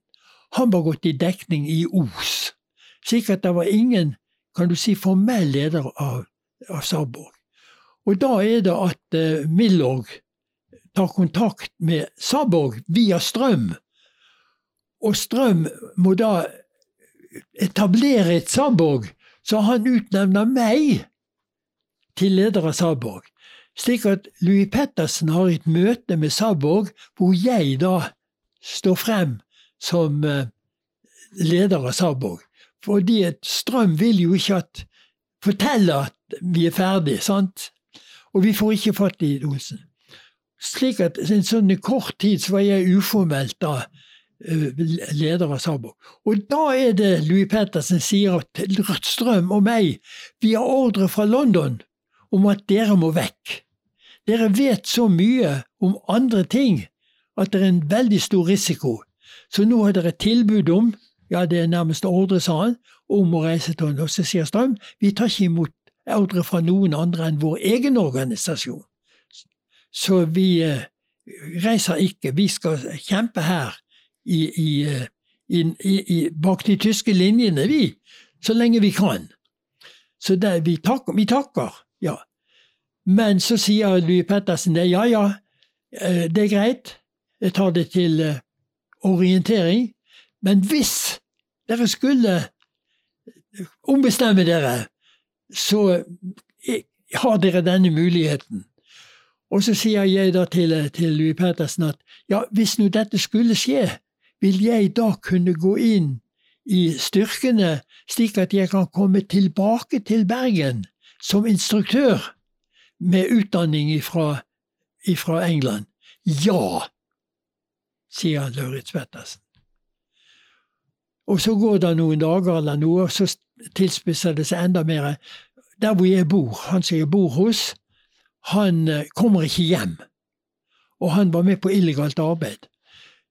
han var gått i dekning i Os. Slik at det var ingen kan du si, formell leder av, av Saborg. Og da er det at eh, Milorg tar kontakt med Saborg via Strøm. Og Strøm må da etablere et Saborg, så han utnevner meg til leder av Saborg. Slik at Louis Pettersen har et møte med Saborg, hvor jeg da står frem som uh, leder av Saborg. Fordi Strøm vil jo ikke at fortelle at vi er ferdig, sant? Og vi får ikke fatt i Olsen. Slik at en sånn kort tid så var jeg uformelt da eh, leder av Sabo. Og da er det Louis Pettersen sier til Rødstrøm og meg vi har ordre fra London om at dere må vekk. Dere vet så mye om andre ting at det er en veldig stor risiko. Så nå har dere tilbud om, ja det er nærmest ordre, sa han, om å reise til London. Og så sier Strøm vi tar ikke imot ordre fra noen andre enn vår egen organisasjon. Så vi eh, reiser ikke. Vi skal kjempe her i, i, eh, i, bak de tyske linjene, vi, så lenge vi kan. Så det, vi, takker, vi takker, ja. Men så sier Louis Pettersen det, ja ja, eh, det er greit, jeg tar det til orientering, men hvis dere skulle ombestemme dere, så har dere denne muligheten. Og så sier jeg da til, til Louis Pettersen at ja, hvis nå dette skulle skje, vil jeg da kunne gå inn i styrkene slik at jeg kan komme tilbake til Bergen som instruktør med utdanning ifra, ifra England? Ja, sier Lauritz Pettersen. Og så går det noen dager eller noe, og så tilspisser det seg enda mer. Der hvor jeg bor, han som jeg bor hos, han eh, kommer ikke hjem. Og han var med på illegalt arbeid.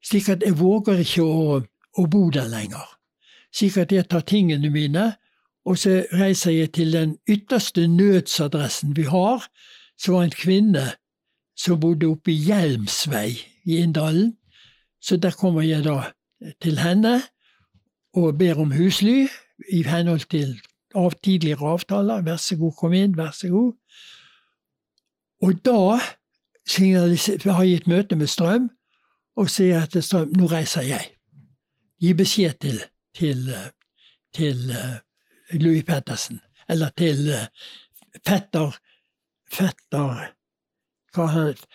Slik at jeg våger ikke å, å bo der lenger. Slik at jeg tar tingene mine, og så reiser jeg til den ytterste nødsadressen vi har, som var en kvinne som bodde oppe i Hjelmsvei i Inndalen. Så der kommer jeg da til henne og ber om husly i henhold til av tidligere avtaler. Vær så god, kom inn, vær så god. Og da har jeg et møte med Strøm og sier til Strøm nå reiser jeg. Gi beskjed til, til, til uh, Louis Pettersen, eller til uh, fetter Fetter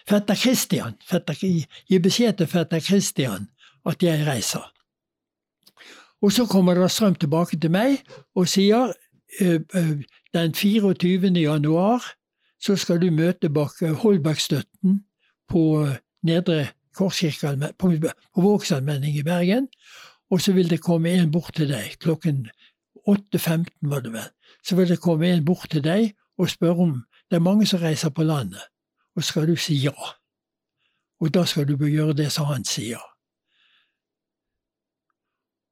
Fetter Christian. Fetter, gi beskjed til fetter Christian at jeg reiser. Og så kommer da strøm tilbake til meg og sier den 24. januar så skal du møte bak Holbergstøtten på Nedre Korskirke på, på Vågsallmenning i Bergen. Og så vil det komme en bort til deg klokken 8.15 var det vel. Så vil det komme en bort til deg og spørre om det er mange som reiser på landet. Og skal du si ja. Og da skal du gjøre det som han sier.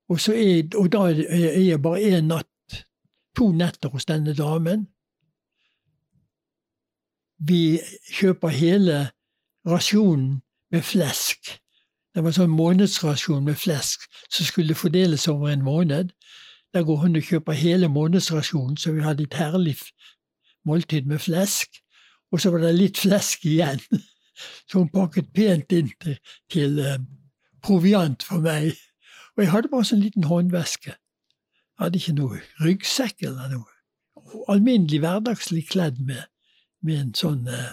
Og, er, og da er jeg bare én natt, to netter hos denne damen. Vi kjøper hele rasjonen med flesk. Det var en sånn månedsrasjon med flesk som skulle fordeles over en måned. Der går hun og kjøper hele månedsrasjonen, så vi hadde et herlig måltid med flesk. Og så var det litt flesk igjen, så hun pakket pent inn til, til uh, proviant for meg. Og jeg hadde bare sånn liten håndveske. Jeg hadde ikke noe ryggsekk eller noe. Alminnelig hverdagslig kledd med, med en sånn eh,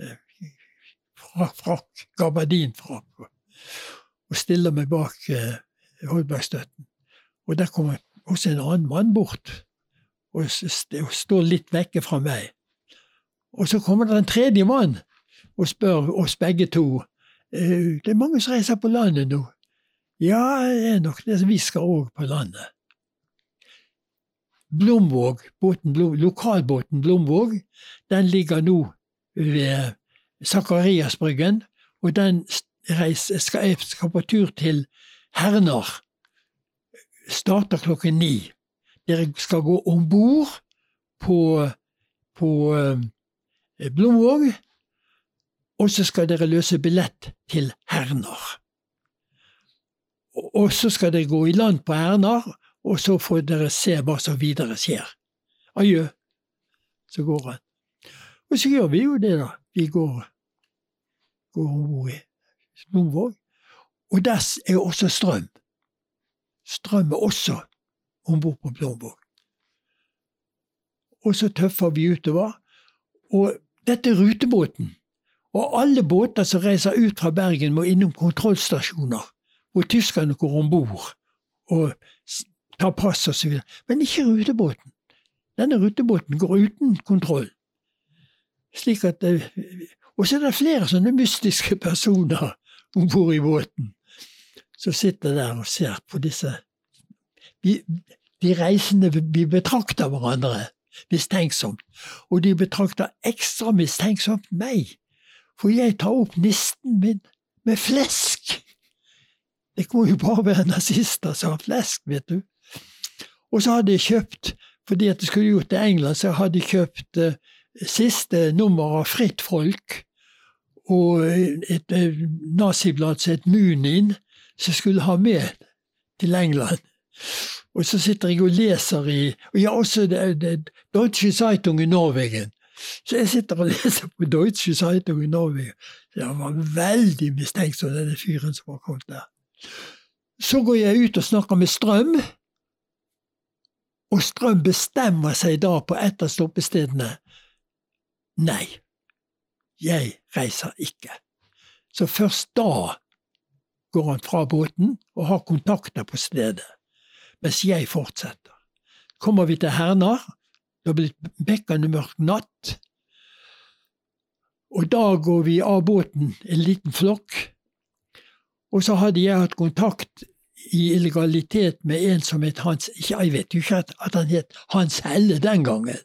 eh frakk, gabardinfrakk, og, stiller meg bak eh, Holbergstøtten. Og der kommer også en annen mann bort og, og står litt vekke fra meg. Og så kommer det en tredje mann og spør oss begge to. Eh, det er mange som reiser på landet nå. Ja, det er nok det. Vi skal òg på landet. Blomvåg, båten, lokalbåten Blomvåg, den ligger nå ved Sakariasbryggen, og den reiser, skal, skal på tur til Hernar starter klokken ni. Dere skal gå om bord på, på eh, Blomvåg, og så skal dere løse billett til Hernar. Og så skal dere gå i land på Hernar, og så får dere se hva som videre skjer. Adjø. Så går han. Og så gjør vi jo det, da. Vi går, går om bord i Blomvåg. Og der er også strøm. Strøm er også om bord på Blomvåg. Og så tøffer vi utover. Og dette er rutebåten. Og alle båter som reiser ut fra Bergen, må innom kontrollstasjoner, hvor tyskerne går om bord og tar pass osv. Men ikke rutebåten. Denne rutebåten går uten kontroll. Slik at eh, Og så er det flere sånne mystiske personer om bord i båten som sitter der og ser på disse vi, De reisende vi betrakter hverandre mistenksomt, og de betrakter ekstra mistenksomt meg, for jeg tar opp nisten min med flesk. Det må jo bare være nazister som har flesk, vet du. Og så hadde jeg kjøpt, fordi at jeg skulle gjort det i England, så hadde jeg kjøpt uh, siste nummer av Fritt Folk og et et naziblad som het Munin, som skulle ha med til England. Og så sitter jeg og leser i og jeg har også det, det, Deutsche Zeitung i Norwegen. Så jeg sitter og leser på Deutsche Zeitung i Norwegen. Så jeg var veldig mistenksom, denne fyren som var kommet der. Så går jeg ut og snakker med Strøm, og Strøm bestemmer seg da på et av stoppestedene. Nei, jeg reiser ikke. Så først da går han fra båten og har kontakter på stedet, mens jeg fortsetter. Kommer vi til Hernar, det har blitt bekkende mørk natt, og da går vi av båten, en liten flokk, og så hadde jeg hatt kontakt i illegalitet med en som het Hans Jeg vet jo ikke at, han het Hans Helle den gangen,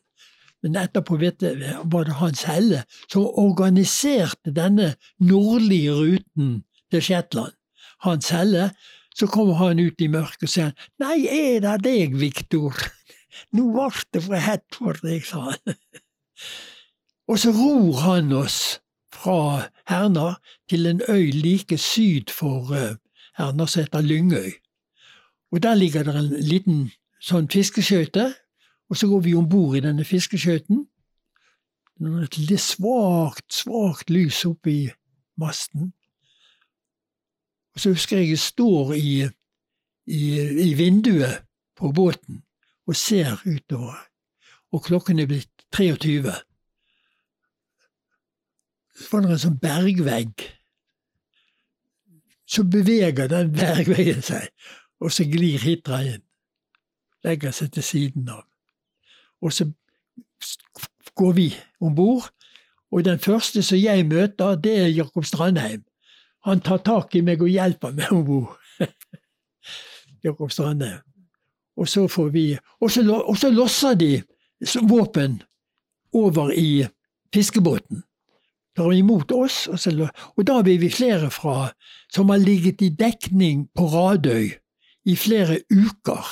men etterpå var det Hans Helle som organiserte denne nordlige ruten til Shetland. Hans Helle, så kommer han ut i mørket og sier Nei, er det deg, Viktor? Nå ble det for hett for deg, sa han. Og så ror han oss fra Herna til en øy like syd for som heter Lyngøy. Og der ligger det en liten sånn fiskeskøyte, og så går vi om bord i denne fiskeskøyten. Det er et litt svakt, svakt lys oppe i masten. Og så husker jeg jeg står i, i, i vinduet på båten og ser utover, og klokken er blitt 23. Så var det en sånn bergvegg. Så beveger den bergveien seg, og så glir Hitra inn. Legger seg til siden av. Og så går vi om bord, og den første som jeg møter, det er Jakob Strandheim. Han tar tak i meg og hjelper meg om bord. Jakob Strandheim. Og så får vi Og så, og så losser de våpen over i fiskebåten. Tar imot oss, og, da vil vi flere fra som har ligget i dekning på Radøy i flere uker,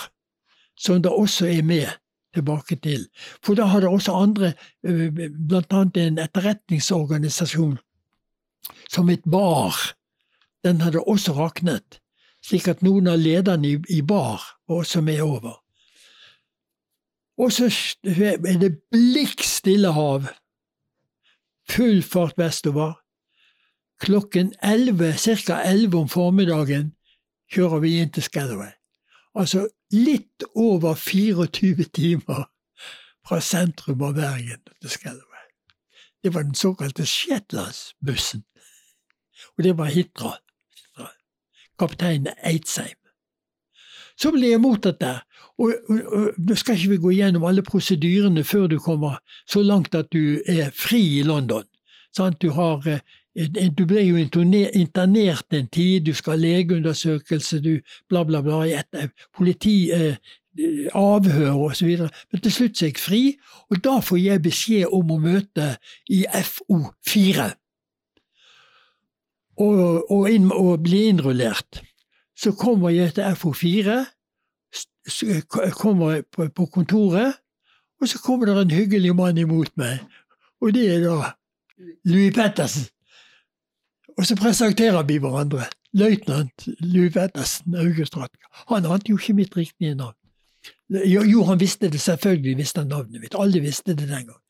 som det også er med tilbake til. For da har det også andre, blant annet en etterretningsorganisasjon som et bar, den hadde også raknet, slik at noen av lederne i bar var også med over. Og så er det blikk stille hav, full fart vestover. Klokken 11, ca. 11 om formiddagen kjører vi inn til Scatterway. Altså litt over 24 timer fra sentrum av Bergen til Scatterway. Det var den såkalte Shetlandsbussen. Og det var Hitra kaptein Eidsheim. Så ble jeg mottatt der, og, nå skal ikke vi gå gjennom alle prosedyrene før du kommer så langt at du er fri i London. Sant? Du, har, eh, du ble jo internert en tid, du skal ha legeundersøkelse, du bla, bla, bla, et eh, politi, eh, avhør osv. Men til slutt er jeg fri, og da får jeg beskjed om å møte i FO4 og, og, inn, og bli innrullert. Så kommer jeg til FO4, kommer på, kontoret, og så kommer det en hyggelig mann imot meg, og det er da Louis Pettersen. Og så presenterer vi hverandre. Løytnant Louis Pettersen Augustrat. Han ante jo ikke mitt riktige navn. Jo, han visste det, selvfølgelig visste han navnet mitt. Alle visste det den gang.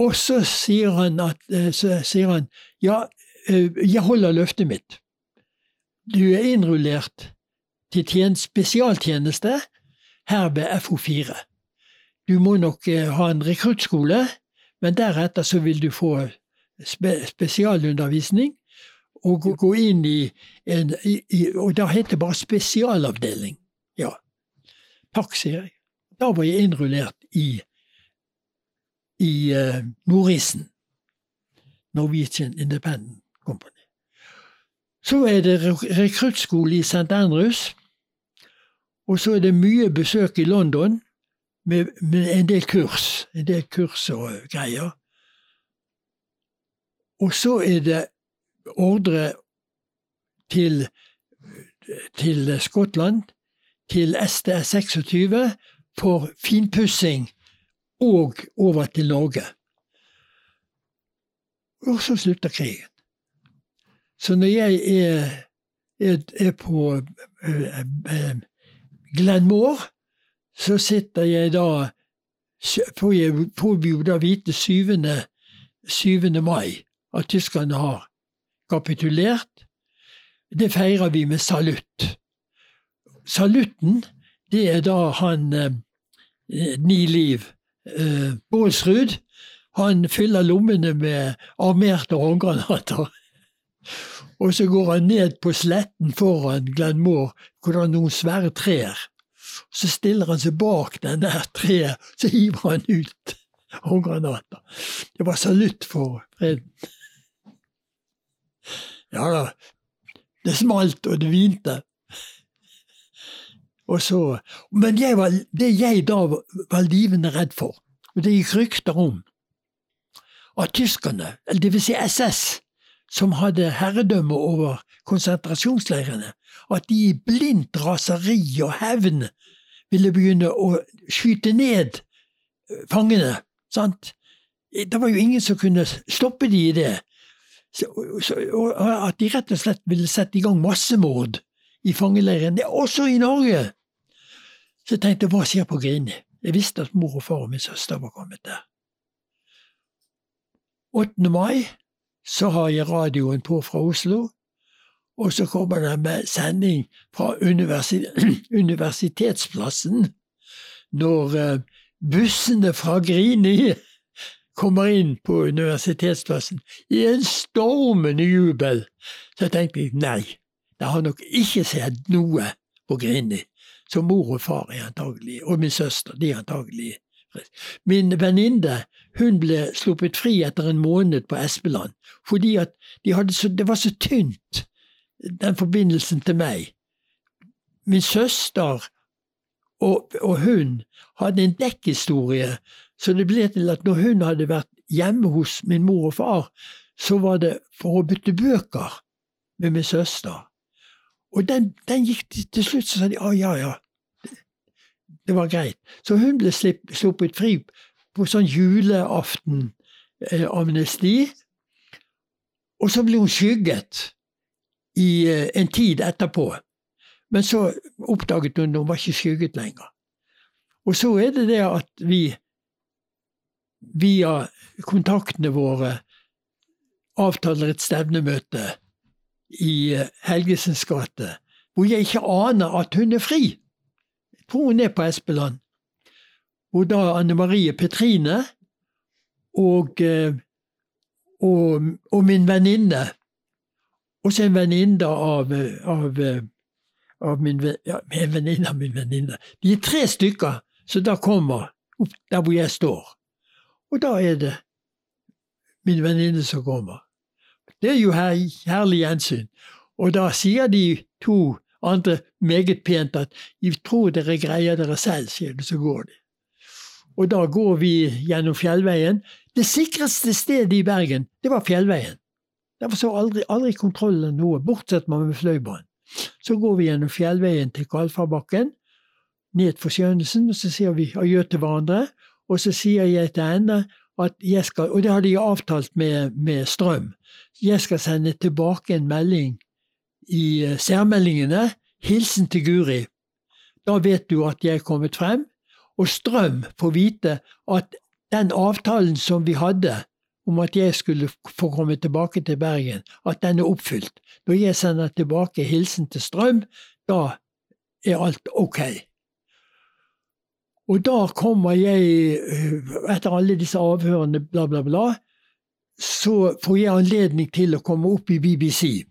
Og så sier han at eh, så sier han, ja, eh, jeg holder løftet mitt. Du er innrullert til tjeneste, spesialtjeneste her ved FO4. Du må nok eh, ha en rekruttskole, men deretter så vil du få spesialundervisning og gå inn i en i, Og da heter det bare spesialavdeling. Ja. Takk, sier jeg. Da var jeg innrullert i, i uh, Nordisen. Norwegian Independent Company. Så er det rekruttskole i St. Andrews. Og så er det mye besøk i London med, med en del kurs. En del kurs og greier. Og så er det ordre til, til Skottland, til STS 26, for finpussing og over til Norge. Og så slutter krigen. Så når jeg er, er, er på uh, uh, Glenmore, så sitter jeg da Får, jeg, jo da vite 7. 7. mai at tyskerne har kapitulert. Det feirer vi med salutt. Salutten, det er da han eh, Ni Liv eh, Bålsrud. Han fyller lommene med armerte håndgranater. Og så går han ned på sletten foran Glenmore, hvor det er noen svære trær. Så stiller han seg bak den der treet, så hiver han ut håndgranater. Det var salutt for freden. Ja da, det smalt og det hvinte. Og så, men jeg var, det jeg da var livende redd for, og det gikk rykter om, at tyskerne, eller vil si SS, som hadde herredømme over konsentrasjonsleirene, at de i blindt raseri og hevn ville begynne å skyte ned eh, fangene. sant? Det var jo ingen som kunne stoppe de i det. Så, at de rett og slett ville sette i gang massemord i fangeleiren, også i Norge. Så jeg tenkte, hva skjer på Grini? Jeg visste at mor og far og min søster var kommet der. 8. mai så har jeg radioen på fra Oslo, og så kommer det med sending fra Universitetsplassen når eh, bussene fra Grini kommer inn på Universitetsplassen i en stormende jubel. Så tenkte jeg nei, det har nok ikke sett noe på Grini. Så mor og far er antagelig, og min søster, de er antagelig Min venninne hun ble sluppet fri etter en måned på Espeland, fordi at de så, det var så tynt, den forbindelsen til meg. Min søster og, og hun hadde en dekkhistorie, så det ble til at når hun hadde vært hjemme hos min mor og far, så var det for å bytte bøker med min søster. Og den, den gikk til slutt, så sa de å ja, ja, det var greit. Så hun ble sluppet fri på sånn julaften-amnesti. Eh, og så ble hun skygget i eh, en tid etterpå. Men så oppdaget hun at hun var ikke skygget lenger. Og så er det det at vi via kontaktene våre avtaler et stevnemøte i eh, Helgesens gate, hvor jeg ikke aner at hun er fri Jeg tror hun er på Espeland. Hvor da Anne Marie Petrine og, eh, og, og min venninne og så en venninne av, av, av min, ja, venninne av min venninne. De er tre stykker som da kommer opp der hvor jeg står. Og da er det min venninne som kommer. Det er jo her, herlig gjensyn. Og da sier de to andre meget pent at 'jeg tror dere greier dere selv', sier det, så går de. Og da går vi gjennom fjellveien. Det sikreste stedet i Bergen, det var fjellveien. Derfor så aldri, aldri kontrollen noe, bortsett fra med Fløibanen. Så går vi gjennom fjellveien til Kalfabakken, ned for skjønnelsen, og så sier vi adjø til hverandre. Og så sier jeg til henne at jeg skal, og det hadde jeg avtalt med, med Strøm, jeg skal sende tilbake en melding i eh, særmeldingene. Hilsen til Guri. Da vet du at jeg er kommet frem. Og Strøm får vite at den avtalen som vi hadde om at jeg skulle få komme tilbake til Bergen, at den er oppfylt. Når jeg sender tilbake hilsen til Strøm, da er alt ok. Og da kommer jeg, eh, etter alle disse avhørene, bla, bla, bla, så får jeg anledning til å komme opp i BBC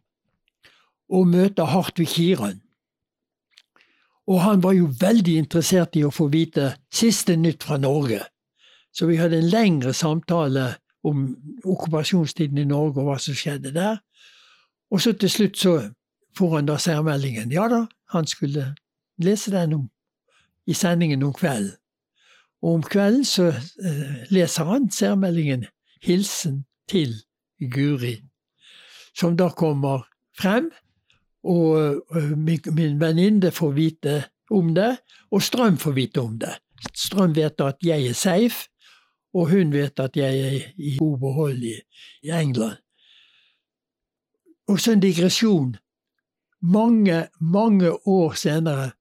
og møte Hartvig Kiran. Og han var jo veldig interessert i å få vite siste nytt fra Norge. Så vi hadde en lengre samtale om okkupasjonstiden i Norge og hva som skjedde der. Og så til slutt så får han da særmeldingen. Ja da, han skulle lese den om, i sendingen om kvelden. Og om kvelden så uh, leser han særmeldingen 'Hilsen til Guri', som da kommer frem. Og min venninne får vite om det, og Strøm får vite om det. Strøm vet at jeg er safe, og hun vet at jeg er i god behold i, i England. Og så en digresjon. Mange, mange år senere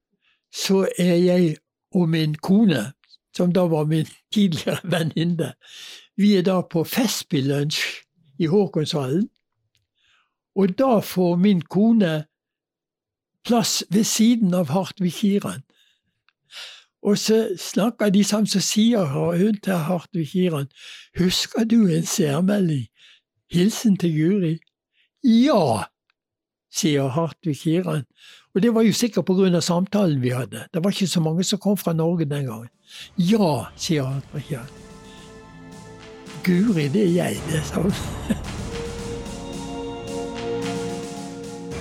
så er jeg og min kone, som da var min tidligere venninne, vi er da på Festspillunsj i Håkonshallen. Og da får min kone plass ved siden av Hartvig Kiran. Og så snakker de sammen, så sier hun til Hartvig Kiran, husker du en særmelding, hilsen til Guri? Ja, sier Hartvig Kiran. Og det var jo sikkert på grunn av samtalen vi hadde. Det var ikke så mange som kom fra Norge den gangen. Ja, sier Hartvig Kiran. Guri, det er jeg, det, sa hun.